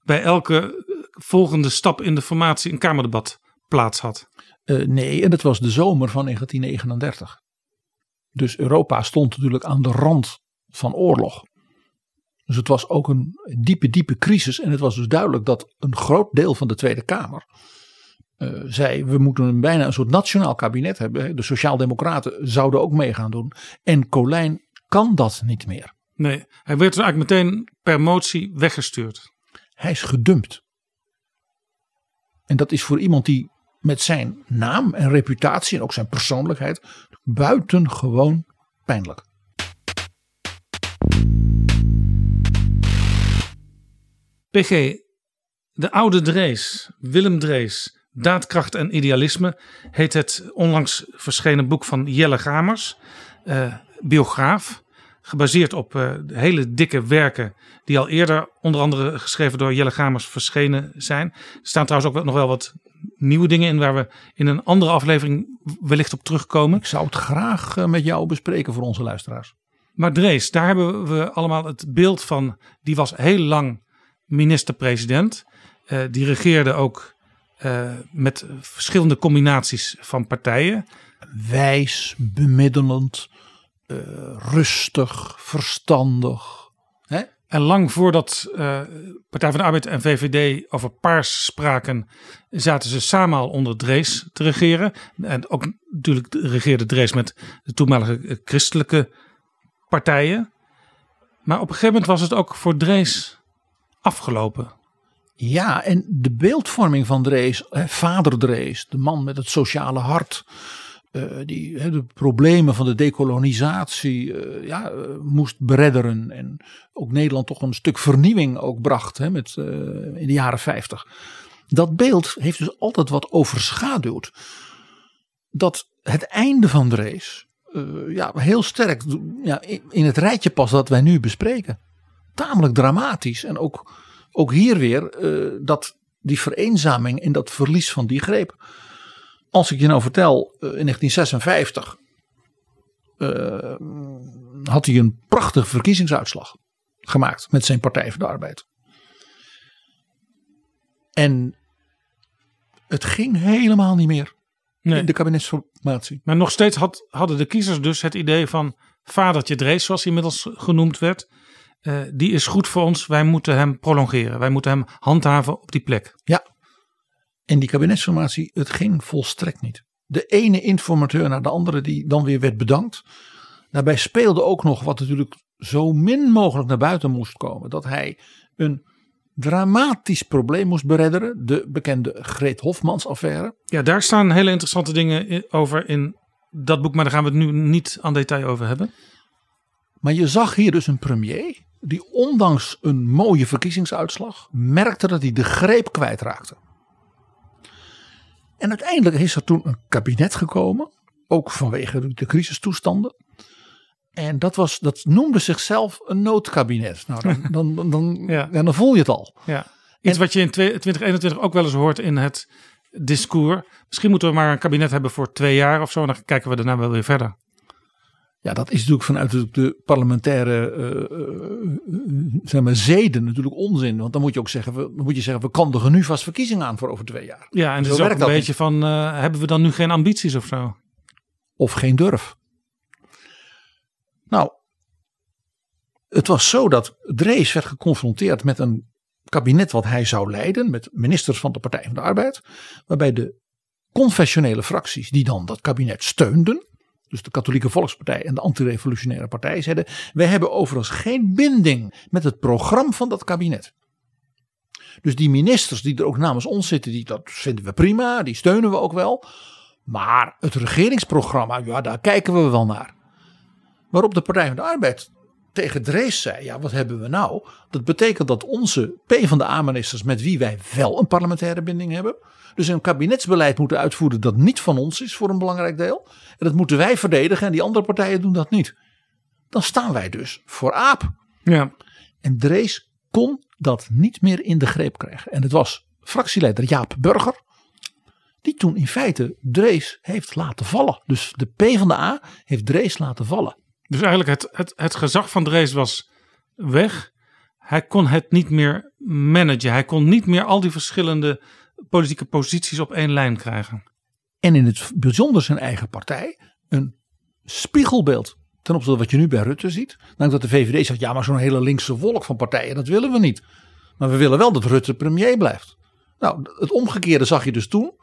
Speaker 5: bij elke eh, volgende stap in de formatie een Kamerdebat plaats had.
Speaker 6: Uh, nee, en dat was de zomer van 1939. Dus Europa stond natuurlijk aan de rand van oorlog. Dus het was ook een diepe, diepe crisis. En het was dus duidelijk dat een groot deel van de Tweede Kamer uh, zei: we moeten een, bijna een soort nationaal kabinet hebben. De Sociaaldemocraten zouden ook mee gaan doen. En Colijn kan dat niet meer.
Speaker 5: Nee, hij werd dus eigenlijk meteen per motie weggestuurd.
Speaker 6: Hij is gedumpt. En dat is voor iemand die met zijn naam en reputatie en ook zijn persoonlijkheid buitengewoon pijnlijk.
Speaker 5: PG, de oude Drees, Willem Drees, Daadkracht en Idealisme heet het onlangs verschenen boek van Jelle Gamers, uh, biograaf. Gebaseerd op uh, hele dikke werken die al eerder onder andere geschreven door Jelle Gamers verschenen zijn. Er staan trouwens ook nog wel wat nieuwe dingen in waar we in een andere aflevering wellicht op terugkomen.
Speaker 6: Ik zou het graag uh, met jou bespreken voor onze luisteraars.
Speaker 5: Maar Drees, daar hebben we allemaal het beeld van. Die was heel lang minister-president. Uh, die regeerde ook met verschillende combinaties van partijen.
Speaker 6: Wijs, bemiddelend, uh, rustig, verstandig. Hè?
Speaker 5: En lang voordat Partij van de Arbeid en VVD over paars spraken, zaten ze samen al onder Drees te regeren. En ook natuurlijk regeerde Drees met de toenmalige christelijke partijen. Maar op een gegeven moment was het ook voor Drees afgelopen.
Speaker 6: Ja, en de beeldvorming van Drees, vader Drees, de man met het sociale hart, uh, die de problemen van de dekolonisatie uh, ja, uh, moest beredderen. En ook Nederland toch een stuk vernieuwing ook bracht he, met, in de jaren 50. Dat beeld heeft dus altijd wat overschaduwd. Dat het einde van Drees ja, heel sterk ja, in het rijtje past dat wij nu bespreken. Tamelijk dramatisch en ook ook hier weer dat die vereenzaming en dat verlies van die greep. Als ik je nou vertel, uh, in 1956 uh, had hij een prachtige verkiezingsuitslag gemaakt met zijn Partij voor de Arbeid. En het ging helemaal niet meer nee. in de kabinetsformatie.
Speaker 5: Maar nog steeds had, hadden de kiezers dus het idee van vadertje Drees, zoals hij inmiddels genoemd werd uh, die is goed voor ons. Wij moeten hem prolongeren. Wij moeten hem handhaven op die plek.
Speaker 6: Ja. En die kabinetsformatie, het ging volstrekt niet. De ene informateur naar de andere die dan weer werd bedankt. Daarbij speelde ook nog wat natuurlijk zo min mogelijk naar buiten moest komen. Dat hij een dramatisch probleem moest beredderen. De bekende Greet Hofmans affaire.
Speaker 5: Ja, daar staan hele interessante dingen over in dat boek. Maar daar gaan we het nu niet aan detail over hebben.
Speaker 6: Maar je zag hier dus een premier die ondanks een mooie verkiezingsuitslag merkte dat hij de greep kwijtraakte. En uiteindelijk is er toen een kabinet gekomen, ook vanwege de crisistoestanden. En dat, was, dat noemde zichzelf een noodkabinet. Nou, dan, dan, dan, ja. dan voel je het al.
Speaker 5: Ja. Iets wat je in 2021 ook wel eens hoort in het discours. Misschien moeten we maar een kabinet hebben voor twee jaar of zo. En dan kijken we daarna wel weer verder.
Speaker 6: Ja, dat is natuurlijk vanuit de parlementaire uh, zeg maar, zeden natuurlijk onzin. Want dan moet je ook zeggen, we, moet je zeggen, we kondigen nu vast verkiezingen aan voor over twee jaar.
Speaker 5: Ja, en zo is ook een beetje niet. van, uh, hebben we dan nu geen ambities of zo?
Speaker 6: Of geen durf. Nou, het was zo dat Drees werd geconfronteerd met een kabinet wat hij zou leiden. Met ministers van de Partij van de Arbeid. Waarbij de confessionele fracties die dan dat kabinet steunden dus de Katholieke Volkspartij en de Antirevolutionaire Partij, zeiden: Wij hebben overigens geen binding met het programma van dat kabinet. Dus die ministers die er ook namens ons zitten, die, dat vinden we prima, die steunen we ook wel. Maar het regeringsprogramma, ja, daar kijken we wel naar. Waarop de Partij van de Arbeid tegen Drees zei: Ja, wat hebben we nou? Dat betekent dat onze PvdA-ministers, met wie wij wel een parlementaire binding hebben, dus een kabinetsbeleid moeten uitvoeren dat niet van ons is voor een belangrijk deel. En dat moeten wij verdedigen en die andere partijen doen dat niet. Dan staan wij dus voor aap.
Speaker 5: Ja.
Speaker 6: En Drees kon dat niet meer in de greep krijgen. En het was fractieleider Jaap Burger. Die toen in feite Drees heeft laten vallen. Dus de PvdA heeft Drees laten vallen.
Speaker 5: Dus eigenlijk het, het, het gezag van Drees was weg. Hij kon het niet meer managen. Hij kon niet meer al die verschillende politieke posities op één lijn krijgen.
Speaker 6: En in het bijzonder zijn eigen partij een spiegelbeeld ten opzichte van wat je nu bij Rutte ziet. Namelijk dat de VVD zegt, ja maar zo'n hele linkse wolk van partijen, dat willen we niet. Maar we willen wel dat Rutte premier blijft. Nou, het omgekeerde zag je dus toen.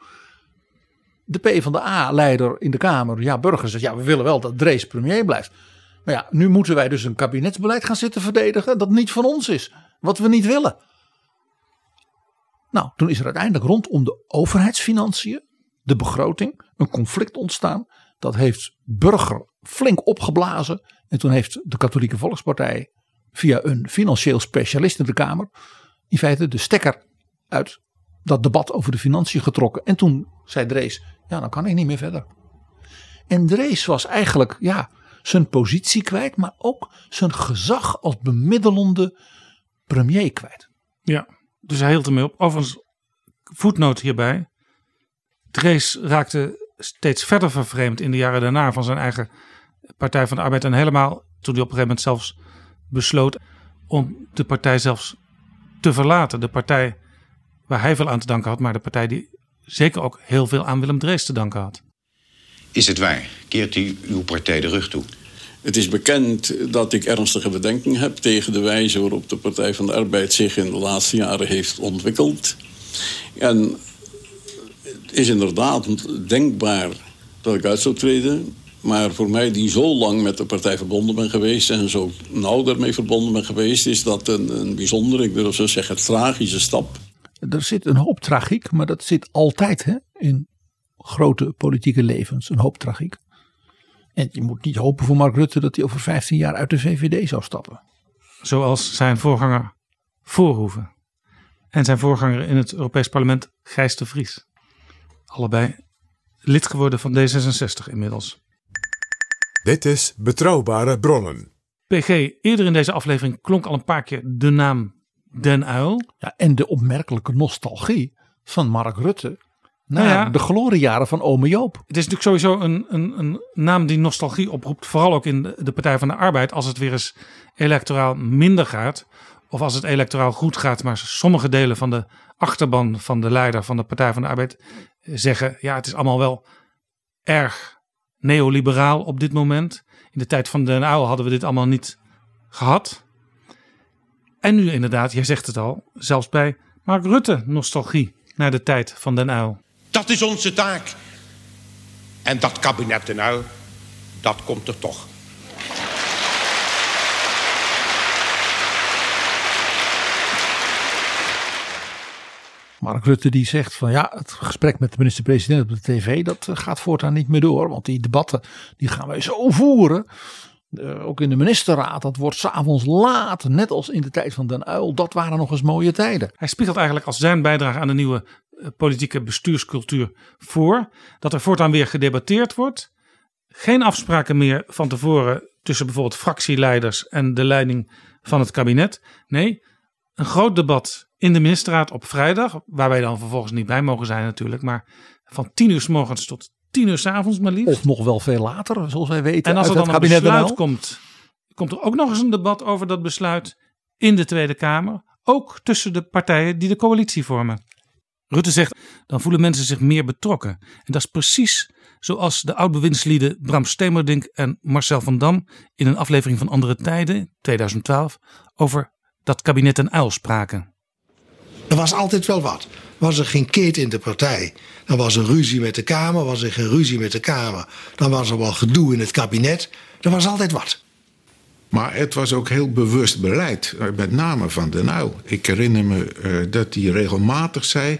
Speaker 6: De P van de A-leider in de Kamer, ja, Burger zegt, ja we willen wel dat Drees premier blijft. Maar ja, nu moeten wij dus een kabinetsbeleid gaan zitten verdedigen dat niet van ons is. Wat we niet willen. Nou, toen is er uiteindelijk rondom de overheidsfinanciën, de begroting, een conflict ontstaan. Dat heeft Burger flink opgeblazen. En toen heeft de Katholieke Volkspartij via een financieel specialist in de Kamer in feite de stekker uit dat debat over de financiën getrokken. En toen zei Drees, ja dan kan ik niet meer verder. En Drees was eigenlijk ja, zijn positie kwijt, maar ook zijn gezag als bemiddelende premier kwijt.
Speaker 5: Ja, dus hij hield ermee op. Overigens, voetnoot hierbij. Drees raakte steeds verder vervreemd in de jaren daarna van zijn eigen Partij van de Arbeid. En helemaal toen hij op een gegeven moment zelfs besloot om de partij zelfs te verlaten. De partij waar hij veel aan te danken had, maar de partij die zeker ook heel veel aan Willem Drees te danken had.
Speaker 15: Is het waar? Keert u uw partij de rug toe?
Speaker 16: Het is bekend dat ik ernstige bedenkingen heb tegen de wijze waarop de Partij van de Arbeid zich in de laatste jaren heeft ontwikkeld. En het is inderdaad denkbaar dat ik uit zou treden. Maar voor mij, die zo lang met de partij verbonden ben geweest... en zo nauw daarmee verbonden ben geweest... is dat een, een bijzondere, ik durf zo zeggen, tragische stap.
Speaker 6: Er zit een hoop tragiek, maar dat zit altijd hè, in grote politieke levens. Een hoop tragiek. En je moet niet hopen voor Mark Rutte dat hij over 15 jaar uit de VVD zou stappen.
Speaker 5: Zoals zijn voorganger Voorhoeven. En zijn voorganger in het Europees Parlement Gijs de Vries. Allebei lid geworden van D66 inmiddels.
Speaker 4: Dit is Betrouwbare Bronnen.
Speaker 5: PG, eerder in deze aflevering klonk al een paar keer de naam Den Uil.
Speaker 6: Ja, en de opmerkelijke nostalgie van Mark Rutte
Speaker 5: Nou ja.
Speaker 6: de gloriejaren van ome Joop.
Speaker 5: Het is natuurlijk sowieso een, een, een naam die nostalgie oproept. Vooral ook in de, de Partij van de Arbeid. Als het weer eens electoraal minder gaat. Of als het electoraal goed gaat. Maar sommige delen van de achterban van de leider van de Partij van de Arbeid zeggen. Ja, het is allemaal wel erg neoliberaal op dit moment. In de tijd van Den Uyl hadden we dit allemaal niet gehad. En nu inderdaad, jij zegt het al. Zelfs bij Mark Rutte nostalgie naar de tijd van Den Uyl.
Speaker 17: Dat is onze taak. En dat kabinet nou, dat komt er toch.
Speaker 6: Mark Rutte die zegt van ja, het gesprek met de minister-president op de tv, dat eh, gaat voortaan niet meer door. Want die debatten, die gaan wij zo voeren. Eh, ook in de ministerraad, dat wordt s'avonds laat, net als in de tijd van Den Uil. Dat waren nog eens mooie tijden.
Speaker 5: Hij spiegelt eigenlijk als zijn bijdrage aan de nieuwe politieke bestuurscultuur voor. Dat er voortaan weer gedebatteerd wordt. Geen afspraken meer van tevoren tussen bijvoorbeeld fractieleiders en de leiding van het kabinet. Nee, een groot debat in de ministerraad op vrijdag. Waar wij dan vervolgens niet bij mogen zijn natuurlijk. Maar van tien uur s morgens tot tien uur s avonds maar liefst.
Speaker 6: Of nog wel veel later, zoals wij weten.
Speaker 5: En als er dan
Speaker 6: het
Speaker 5: een besluit komt, komt er ook nog eens een debat over dat besluit in de Tweede Kamer. Ook tussen de partijen die de coalitie vormen. Rutte zegt, dan voelen mensen zich meer betrokken. En dat is precies zoals de oud-bewindslieden Bram Stemerdink en Marcel van Dam in een aflevering van Andere Tijden, 2012, over dat kabinet en uil spraken.
Speaker 18: Er was altijd wel wat. Was er geen keet in de partij, dan was er ruzie met de Kamer. Was er geen ruzie met de Kamer, dan was er wel gedoe in het kabinet. Er was altijd wat.
Speaker 19: Maar het was ook heel bewust beleid, eh, met name van Den Uyl. Ik herinner me eh, dat hij regelmatig zei,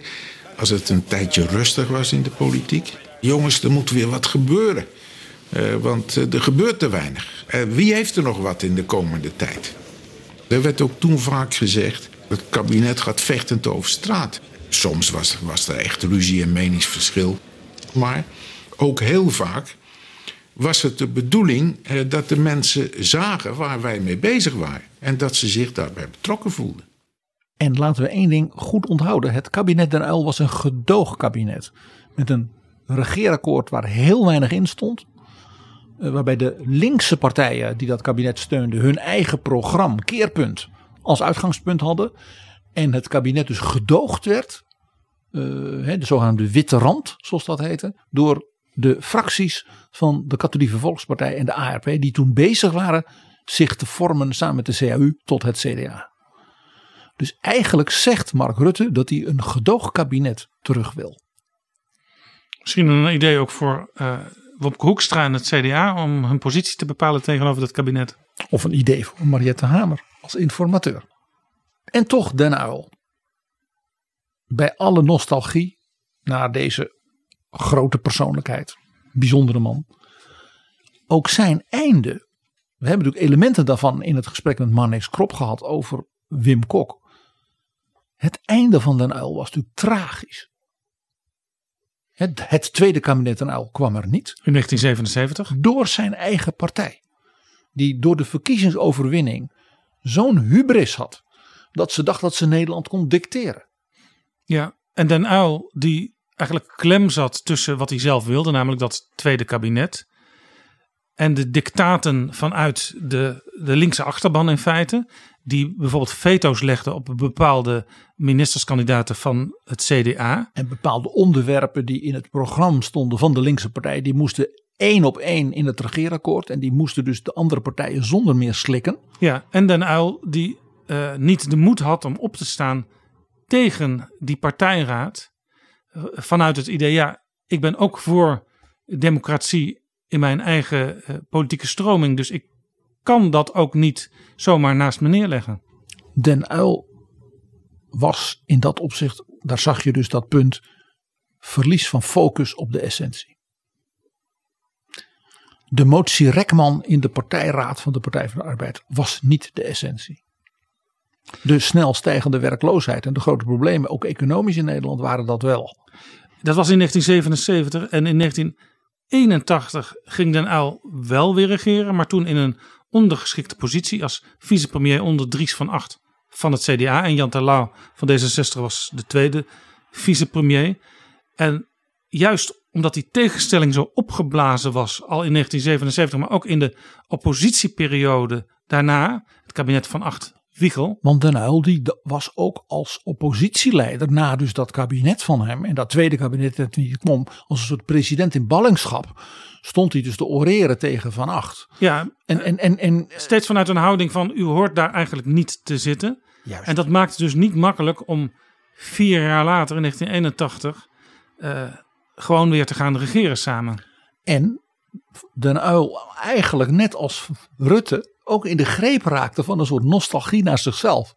Speaker 19: als het een tijdje rustig was in de politiek... jongens, er moet weer wat gebeuren. Eh, want er gebeurt te weinig. Wie heeft er nog wat in de komende tijd? Er werd ook toen vaak gezegd, het kabinet gaat vechtend over straat. Soms was, was er echt ruzie en meningsverschil. Maar ook heel vaak was het de bedoeling eh, dat de mensen zagen waar wij mee bezig waren. En dat ze zich daarbij betrokken voelden.
Speaker 6: En laten we één ding goed onthouden. Het kabinet Den Uyl was een gedoogkabinet. Met een regeerakkoord waar heel weinig in stond. Eh, Waarbij de linkse partijen die dat kabinet steunden hun eigen programma, keerpunt, als uitgangspunt hadden. En het kabinet dus gedoogd werd, eh, de zogenaamde witte rand, zoals dat heette, door de fracties van de Katholieke Volkspartij en de ARP, die toen bezig waren zich te vormen samen met de CAU tot het CDA. Dus eigenlijk zegt Mark Rutte dat hij een gedoogkabinet terug wil.
Speaker 5: Misschien een idee ook voor uh, Wopke Hoekstra en het CDA om hun positie te bepalen tegenover dat kabinet.
Speaker 6: Of een idee voor Mariette Hamer als informateur. En toch Den Uyl. Bij alle nostalgie naar deze grote persoonlijkheid, bijzondere man. Ook zijn einde. We hebben natuurlijk elementen daarvan in het gesprek met Marnix Krop gehad over Wim Kok. Het einde van Den Uyl was natuurlijk tragisch. Het, het tweede kabinet Den Uyl kwam er niet.
Speaker 5: In 1977?
Speaker 6: Door zijn eigen partij. Die door de verkiezingsoverwinning zo'n hubris had. Dat ze dacht dat ze Nederland kon dicteren.
Speaker 5: Ja, en Den Uyl die eigenlijk klem zat tussen wat hij zelf wilde. Namelijk dat tweede kabinet. En de dictaten vanuit de, de linkse achterban in feite die bijvoorbeeld veto's legde op bepaalde ministerskandidaten van het CDA.
Speaker 6: En bepaalde onderwerpen die in het programma stonden van de linkse partij, die moesten één op één in het regeerakkoord. En die moesten dus de andere partijen zonder meer slikken.
Speaker 5: Ja, en Den Uyl die uh, niet de moed had om op te staan tegen die partijraad. Vanuit het idee, ja, ik ben ook voor democratie in mijn eigen uh, politieke stroming. Dus ik kan dat ook niet zomaar naast me neerleggen.
Speaker 6: Den Uil was in dat opzicht, daar zag je dus dat punt, verlies van focus op de essentie. De motie Rekman in de partijraad van de Partij van de Arbeid was niet de essentie. De snel stijgende werkloosheid en de grote problemen, ook economisch in Nederland, waren dat wel.
Speaker 5: Dat was in 1977 en in 1981 ging Den Uyl wel weer regeren, maar toen in een ondergeschikte positie als vicepremier onder Dries van Acht van het CDA. En Jan Terlouw van D66 was de tweede vicepremier. En juist omdat die tegenstelling zo opgeblazen was al in 1977, maar ook in de oppositieperiode daarna, het kabinet van Acht Wiegel.
Speaker 6: Want Den Uyl die was ook als oppositieleider na dus dat kabinet van hem en dat tweede kabinet dat niet kwam als een soort president in ballingschap stond hij dus te oreren tegen Van Acht.
Speaker 5: Ja,
Speaker 6: en, en, en, en,
Speaker 5: steeds vanuit een houding van u hoort daar eigenlijk niet te zitten.
Speaker 6: Juist.
Speaker 5: En dat maakt het dus niet makkelijk om vier jaar later in 1981 uh, gewoon weer te gaan regeren samen.
Speaker 6: En Den Uyl eigenlijk net als Rutte ook in de greep raakte van een soort nostalgie naar zichzelf.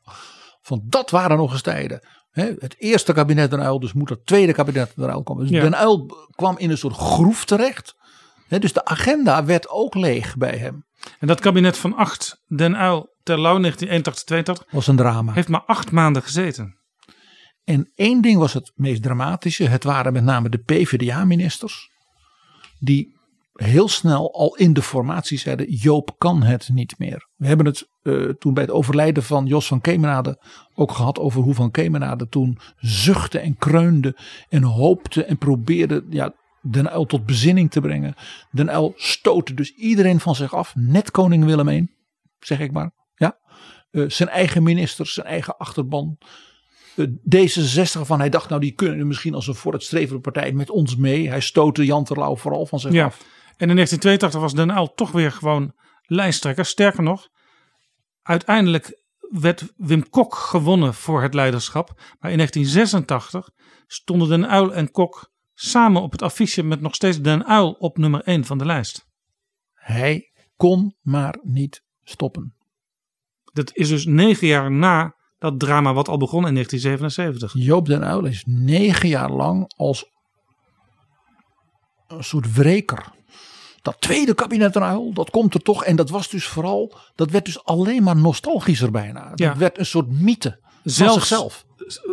Speaker 6: Van dat waren nog eens tijden. het eerste kabinet Den Uyl, dus moet het tweede kabinet Den Uyl komen. Dus
Speaker 5: Ja.
Speaker 6: Den Uyl kwam in een soort groef terecht. dus de agenda werd ook leeg bij hem.
Speaker 5: En dat kabinet van acht, Den Uyl, Terlouw 1981-82,
Speaker 6: Was een drama.
Speaker 5: heeft maar acht maanden gezeten.
Speaker 6: En één ding was het meest dramatische. Het waren met name de PvdA-ministers. Die heel snel al in de formatie zeiden: Joop kan het niet meer. We hebben het eh, toen bij het overlijden van Jos van Kemenade ook gehad over hoe van Kemenade toen zuchtte en kreunde en hoopte en probeerde ja, Den Uyl tot bezinning te brengen. Den Uyl stootte dus iedereen van zich af, net koning Willem I, zeg ik maar. Ja? Eh, zijn eigen ministers, zijn eigen achterban. Eh, D66 van hij dacht nou die kunnen misschien als een vooruitstrevende partij met ons mee. Hij stootte Jan Terlouw vooral van zich
Speaker 5: Ja.
Speaker 6: af.
Speaker 5: En in 1982 was Den Uyl toch weer gewoon lijsttrekker. Sterker nog, uiteindelijk werd Wim Kok gewonnen voor het leiderschap. Maar in 1986 stonden Den Uyl en Kok samen op het affiche met nog steeds Den Uyl op nummer 1 van de lijst.
Speaker 6: Hij kon maar niet stoppen.
Speaker 5: Dat is dus negen jaar na dat drama wat al begon in 1977.
Speaker 6: Joop den Uyl is negen jaar lang als een soort wreker. Dat tweede kabinet Uyl, dat komt er toch. En dat was dus vooral, dat werd dus alleen maar nostalgischer bijna. Dat
Speaker 5: Ja.
Speaker 6: werd een soort mythe van
Speaker 5: Zelfs
Speaker 6: zichzelf.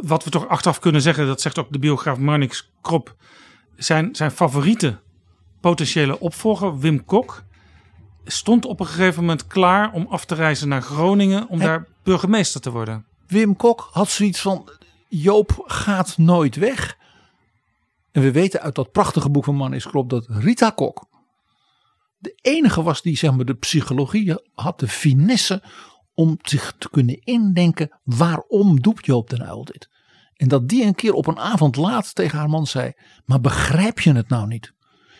Speaker 5: wat we toch achteraf kunnen zeggen, dat zegt ook de biograaf Marnix Krop. Zijn, zijn favoriete potentiële opvolger, Wim Kok, stond op een gegeven moment klaar om af te reizen naar Groningen om daar burgemeester te worden.
Speaker 6: Wim Kok had zoiets van, Joop gaat nooit weg. En we weten uit dat prachtige boek van Manis Krop dat Rita Kok de enige was die zeg maar, de psychologie had, de finesse om zich te kunnen indenken waarom doet Joop den Uyl dit. En dat die een keer op een avond laat tegen haar man zei, maar begrijp je het nou niet?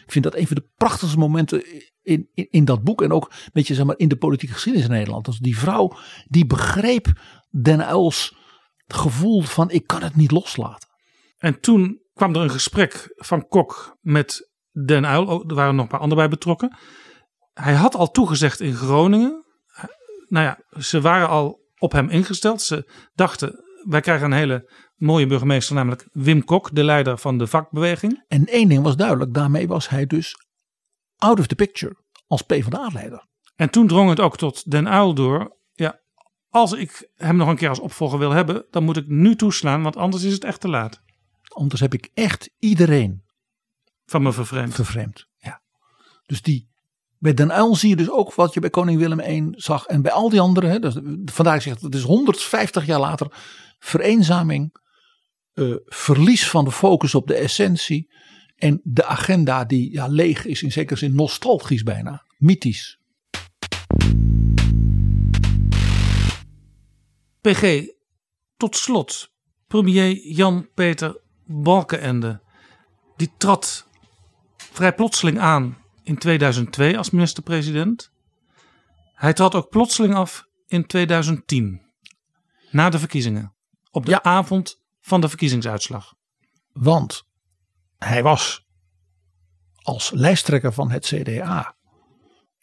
Speaker 6: Ik vind dat een van de prachtigste momenten in, in, dat boek. En ook een beetje zeg maar, in de politieke geschiedenis in Nederland. Dat die vrouw die begreep Den Uyls gevoel van ik kan het niet loslaten.
Speaker 5: En toen kwam er een gesprek van Kok met Den. Oh, Er waren nog een paar anderen bij betrokken. Hij had al toegezegd in Groningen. Nou ja, ze waren al op hem ingesteld. Ze dachten, wij krijgen een hele mooie burgemeester, namelijk Wim Kok, de leider van de vakbeweging.
Speaker 6: En één ding was duidelijk, daarmee was hij dus out of the picture als PvdA-leider.
Speaker 5: En toen drong het ook tot Den Uyl door. Ja, als ik hem nog een keer als opvolger wil hebben, dan moet ik nu toeslaan, want anders is het echt te laat.
Speaker 6: Anders heb ik echt iedereen
Speaker 5: Van me vervreemd.
Speaker 6: vervreemd. Ja. Dus die, bij Den Uyl zie je dus ook wat je bij koning Willem I zag. En bij al die anderen, hè, dus, vandaar ik zeg, het is 150 jaar later, vereenzaming, eh, verlies van de focus op de essentie. En de agenda die ja, leeg is, in zekere zin nostalgisch bijna, mythisch.
Speaker 5: PG, tot slot, premier Jan-Peter Balkenende. Die trad vrij plotseling aan in 2002 als minister-president. Hij trad ook plotseling af in 2010, na de verkiezingen. Op de avond van de verkiezingsuitslag.
Speaker 6: Want hij was als lijsttrekker van het CDA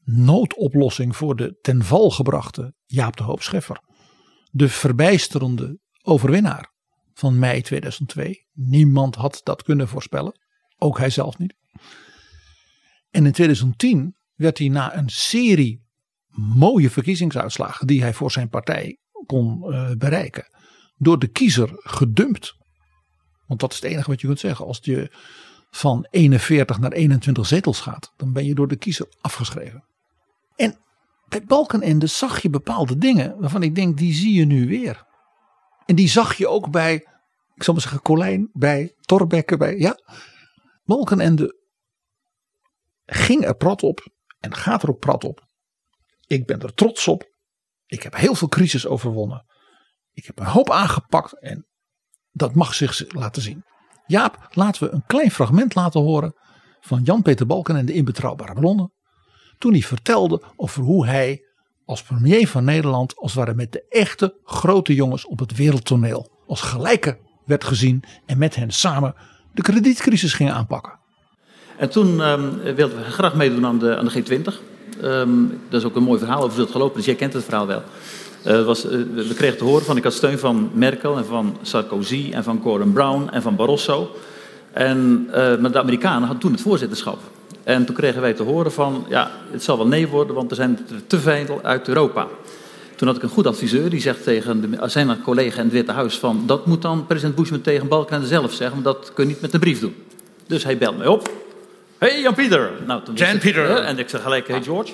Speaker 6: noodoplossing voor de ten val gebrachte Jaap de Hoop Scheffer. De verbijsterende overwinnaar van mei 2002. Niemand had dat kunnen voorspellen. Ook hij zelf niet. En in 2010 werd hij na een serie mooie verkiezingsuitslagen die hij voor zijn partij kon eh, bereiken, door de kiezer gedumpt. Want dat is het enige wat je kunt zeggen. Als je van 41 naar 21 zetels gaat, dan ben je door de kiezer afgeschreven. En bij Balkenende zag je bepaalde dingen waarvan ik denk, die zie je nu weer. En die zag je ook bij, ik zal maar zeggen, Colijn, bij Torbekke, bij, ja. Balkenende ging er prat op en gaat er ook prat op. Ik ben er trots op. Ik heb heel veel crisis overwonnen. Ik heb een hoop aangepakt en dat mag zich laten zien. Jaap, laten we een klein fragment laten horen van Jan-Peter Balken en de inbetrouwbare bronnen. Toen hij vertelde over hoe hij als premier van Nederland als het ware met de echte grote jongens op het wereldtoneel als gelijke werd gezien en met hen samen de kredietcrisis ging aanpakken.
Speaker 20: En toen ehm, wilden we graag meedoen aan de, aan de G20. Ehm, dat is ook een mooi verhaal over het gelopen, dus jij kent het verhaal wel. Eh, was, eh, we kregen te horen van, ik had steun van Merkel en van Sarkozy en van Gordon Brown en van Barroso. En, eh, maar de Amerikanen hadden toen het voorzitterschap. En toen kregen wij te horen van, ja, het zal wel nee worden, want er zijn te veel uit Europa. Toen had ik een goed adviseur, die zegt tegen zijn collega in het Witte Huis van, dat moet dan president Bush tegen Balkenende zelf zeggen, want dat kun je niet met een brief doen. Dus hij belt mij op. Hey Jan-Pieter. Nou, toen
Speaker 21: Jan
Speaker 20: hè, En ik zeg gelijk, hey George.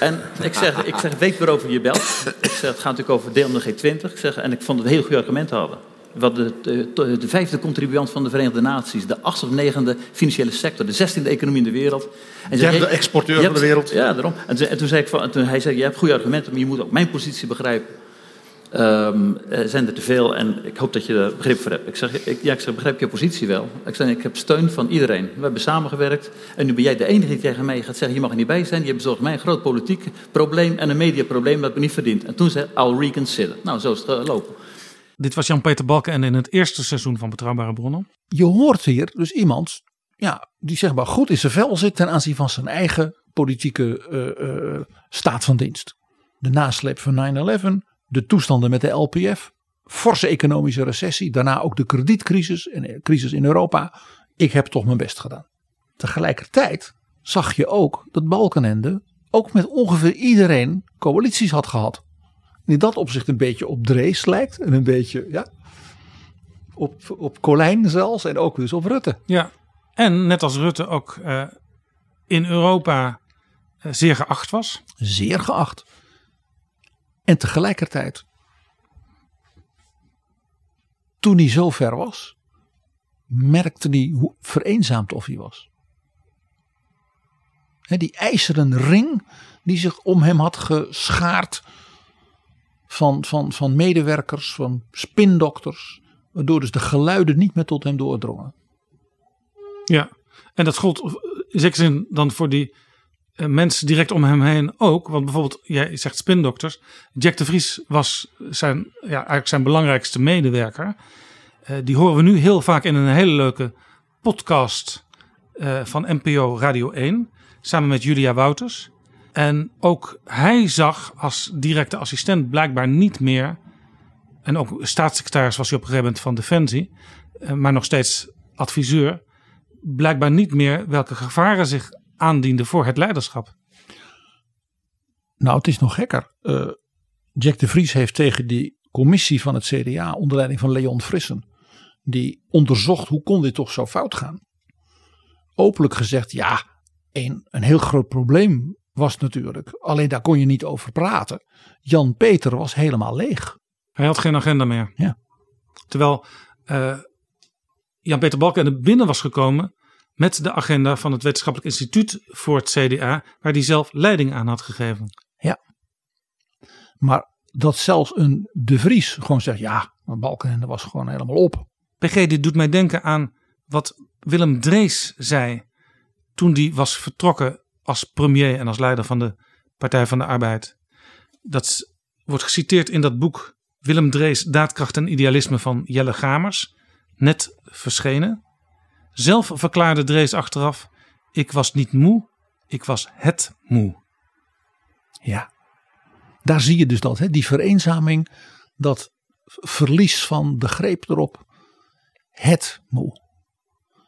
Speaker 20: En ik zeg, ik zeg, weet waarover je belt. Ik zeg, het gaat natuurlijk over deel van de G20. Ik zeg, en ik vond het heel goede argumenten hadden. Wat de, de, de vijfde contribuant van de Verenigde Naties, de achtste of negende financiële sector, de zestiende economie in de wereld. En je-
Speaker 21: exporteur van de wereld.
Speaker 20: Ja, daarom. En toen, en toen zei ik van, en toen hij zei, je hebt goede argumenten, maar je moet ook mijn positie begrijpen. Ehm, zijn er te veel en ik hoop dat je er begrip voor hebt. Ik zeg, ik, ja, ik zeg, begrijp je positie wel? Ik zeg, ik heb steun van iedereen. We hebben samengewerkt en nu ben jij de enige die tegen mij gaat zeggen, je mag er niet bij zijn. Je bezorgt mij een groot politiek probleem en een mediaprobleem dat me niet verdient. En toen zei I'll reconsider. Nou, zo is het gelopen.
Speaker 5: Dit was Jan-Peter Balkenende in het eerste seizoen van Betrouwbare Bronnen.
Speaker 6: Je hoort hier dus iemand ja, die zeg maar goed in zijn vel zit ten aanzien van zijn eigen politieke eh, eh, staat van dienst. De nasleep van 9-11, de toestanden met de LPF, forse economische recessie, daarna ook de kredietcrisis en de crisis in Europa. Ik heb toch mijn best gedaan. Tegelijkertijd zag je ook dat Balkenende ook met ongeveer iedereen coalities had gehad. En in dat opzicht een beetje op Drees lijkt en een beetje ja, op, op Colijn zelfs en ook dus op Rutte.
Speaker 5: Ja, en net als Rutte ook eh, in Europa eh, zeer geacht was.
Speaker 6: Zeer geacht. En tegelijkertijd, toen hij zo ver was, merkte hij hoe vereenzaamd of hij was. Hè, die ijzeren ring die zich om hem had geschaard van, van, van medewerkers, van spindokters, waardoor dus de geluiden niet meer tot hem doordrongen.
Speaker 5: Ja, En dat gold in zekere zin dan voor die eh, mensen direct om hem heen ook. Want bijvoorbeeld, jij zegt spindokters. Jack de Vries was zijn, ja, eigenlijk zijn belangrijkste medewerker. Eh, die horen we nu heel vaak in een hele leuke podcast eh, van NPO Radio 1. Samen met Julia Wouters. En ook hij zag als directe assistent blijkbaar niet meer. En ook staatssecretaris was hij op een gegeven moment van Defensie. eh, Maar nog steeds adviseur. Blijkbaar niet meer welke gevaren zich aandienden voor het leiderschap.
Speaker 6: Nou, het is nog gekker. Eh, Jack de Vries heeft tegen die commissie van het CDA onder leiding van Leon Frissen, die onderzocht hoe kon dit toch zo fout gaan, openlijk gezegd: ja, een, een heel groot probleem was natuurlijk, alleen daar kon je niet over praten. Jan Peter was helemaal leeg.
Speaker 5: Hij had geen agenda meer.
Speaker 6: Ja.
Speaker 5: Terwijl eh, Jan-Peter Balkenende binnen was gekomen met de agenda van het Wetenschappelijk Instituut voor het CDA, waar hij zelf leiding aan had gegeven.
Speaker 6: Ja. Maar dat zelfs een De Vries gewoon zegt: ja, maar Balkenende was gewoon helemaal op.
Speaker 5: PG, dit doet mij denken aan wat Willem Drees zei toen die was vertrokken als premier en als leider van de Partij van de Arbeid. Dat wordt geciteerd in dat boek Willem Drees, Daadkracht en Idealisme van Jelle Gamers, net verschenen. Zelf verklaarde Drees achteraf: Ik was niet moe, ik was het moe.
Speaker 6: Ja, daar zie je dus dat, hè, die vereenzaming, dat verlies van de greep erop. Het moe.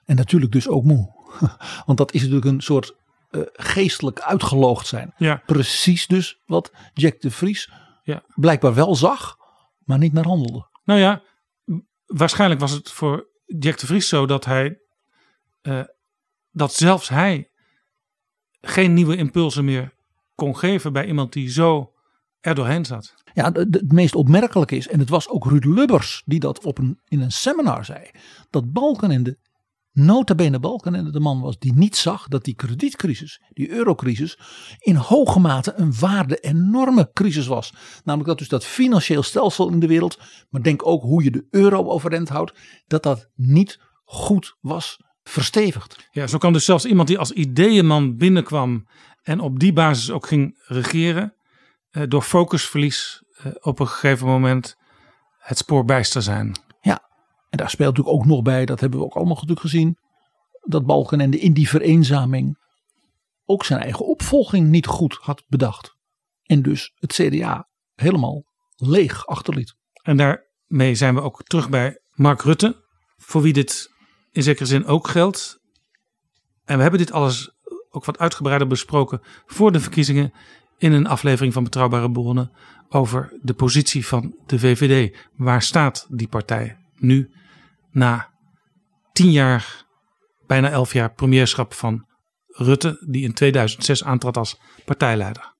Speaker 6: En natuurlijk dus ook moe. Want dat is natuurlijk een soort uh, geestelijk uitgeloogd zijn.
Speaker 5: Ja.
Speaker 6: Precies dus wat Jack de Vries
Speaker 5: ja.
Speaker 6: blijkbaar wel zag, maar niet naar handelde.
Speaker 5: Nou ja, waarschijnlijk was het voor Jack de Vries zo dat hij, uh, dat zelfs hij geen nieuwe impulsen meer kon geven bij iemand die zo er doorheen zat.
Speaker 6: Ja, het meest opmerkelijke is, en het was ook Ruud Lubbers die dat op een, in een seminar zei, dat Balkenende, nota bene Balkenende de man was die niet zag dat die kredietcrisis, die eurocrisis, in hoge mate een waarde enorme crisis was. Namelijk dat dus dat financieel stelsel in de wereld, maar denk ook hoe je de euro overeind houdt, dat dat niet goed was verstevigd.
Speaker 5: Ja, zo kan dus zelfs iemand die als ideeënman binnenkwam en op die basis ook ging regeren, door focusverlies op een gegeven moment het spoor bijster zijn.
Speaker 6: Ja, en daar speelt natuurlijk ook nog bij, dat hebben we ook allemaal natuurlijk gezien, dat Balkenende in die vereenzaming ook zijn eigen opvolging niet goed had bedacht. En dus het CDA helemaal leeg achterliet.
Speaker 5: En daarmee zijn we ook terug bij Mark Rutte, voor wie dit in zekere zin ook geldt. En we hebben dit alles ook wat uitgebreider besproken voor de verkiezingen in een aflevering van Betrouwbare Bronnen over de positie van de VVD. Waar staat die partij nu na tien jaar, bijna elf jaar premierschap van Rutte, die in 2006 aantrad als partijleider?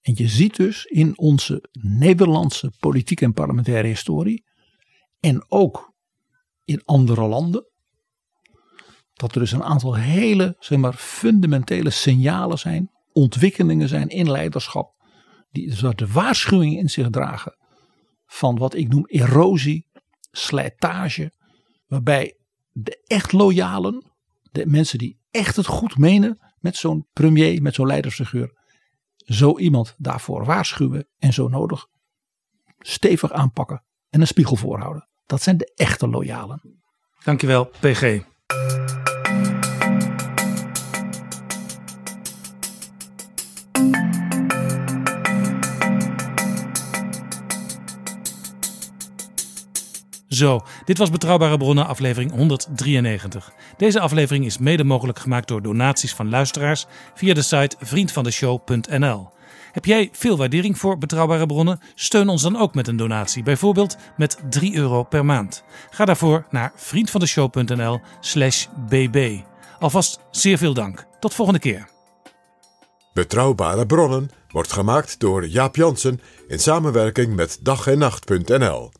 Speaker 6: En je ziet dus in onze Nederlandse politieke en parlementaire historie en ook in andere landen dat er dus een aantal hele zeg maar, fundamentele signalen zijn ontwikkelingen zijn in leiderschap. Die dus de waarschuwing in zich dragen. Van wat ik noem erosie, slijtage. Waarbij de echt loyalen, de mensen die echt het goed menen met zo'n premier, met zo'n leidersfiguur. Zo iemand daarvoor waarschuwen en zo nodig stevig aanpakken en een spiegel voorhouden. Dat zijn de echte loyalen.
Speaker 5: Dankjewel, PG. Zo, dit was Betrouwbare Bronnen, aflevering 193. Deze aflevering is mede mogelijk gemaakt door donaties van luisteraars via de site vriendvandeshow.nl. Heb jij veel waardering voor Betrouwbare Bronnen? Steun ons dan ook met een donatie, bijvoorbeeld met 3 euro per maand. Ga daarvoor naar vriendvandeshow.nl/slash bb. Alvast zeer veel dank. Tot volgende keer.
Speaker 4: Betrouwbare Bronnen wordt gemaakt door Jaap Jansen in samenwerking met dag en nacht.nl.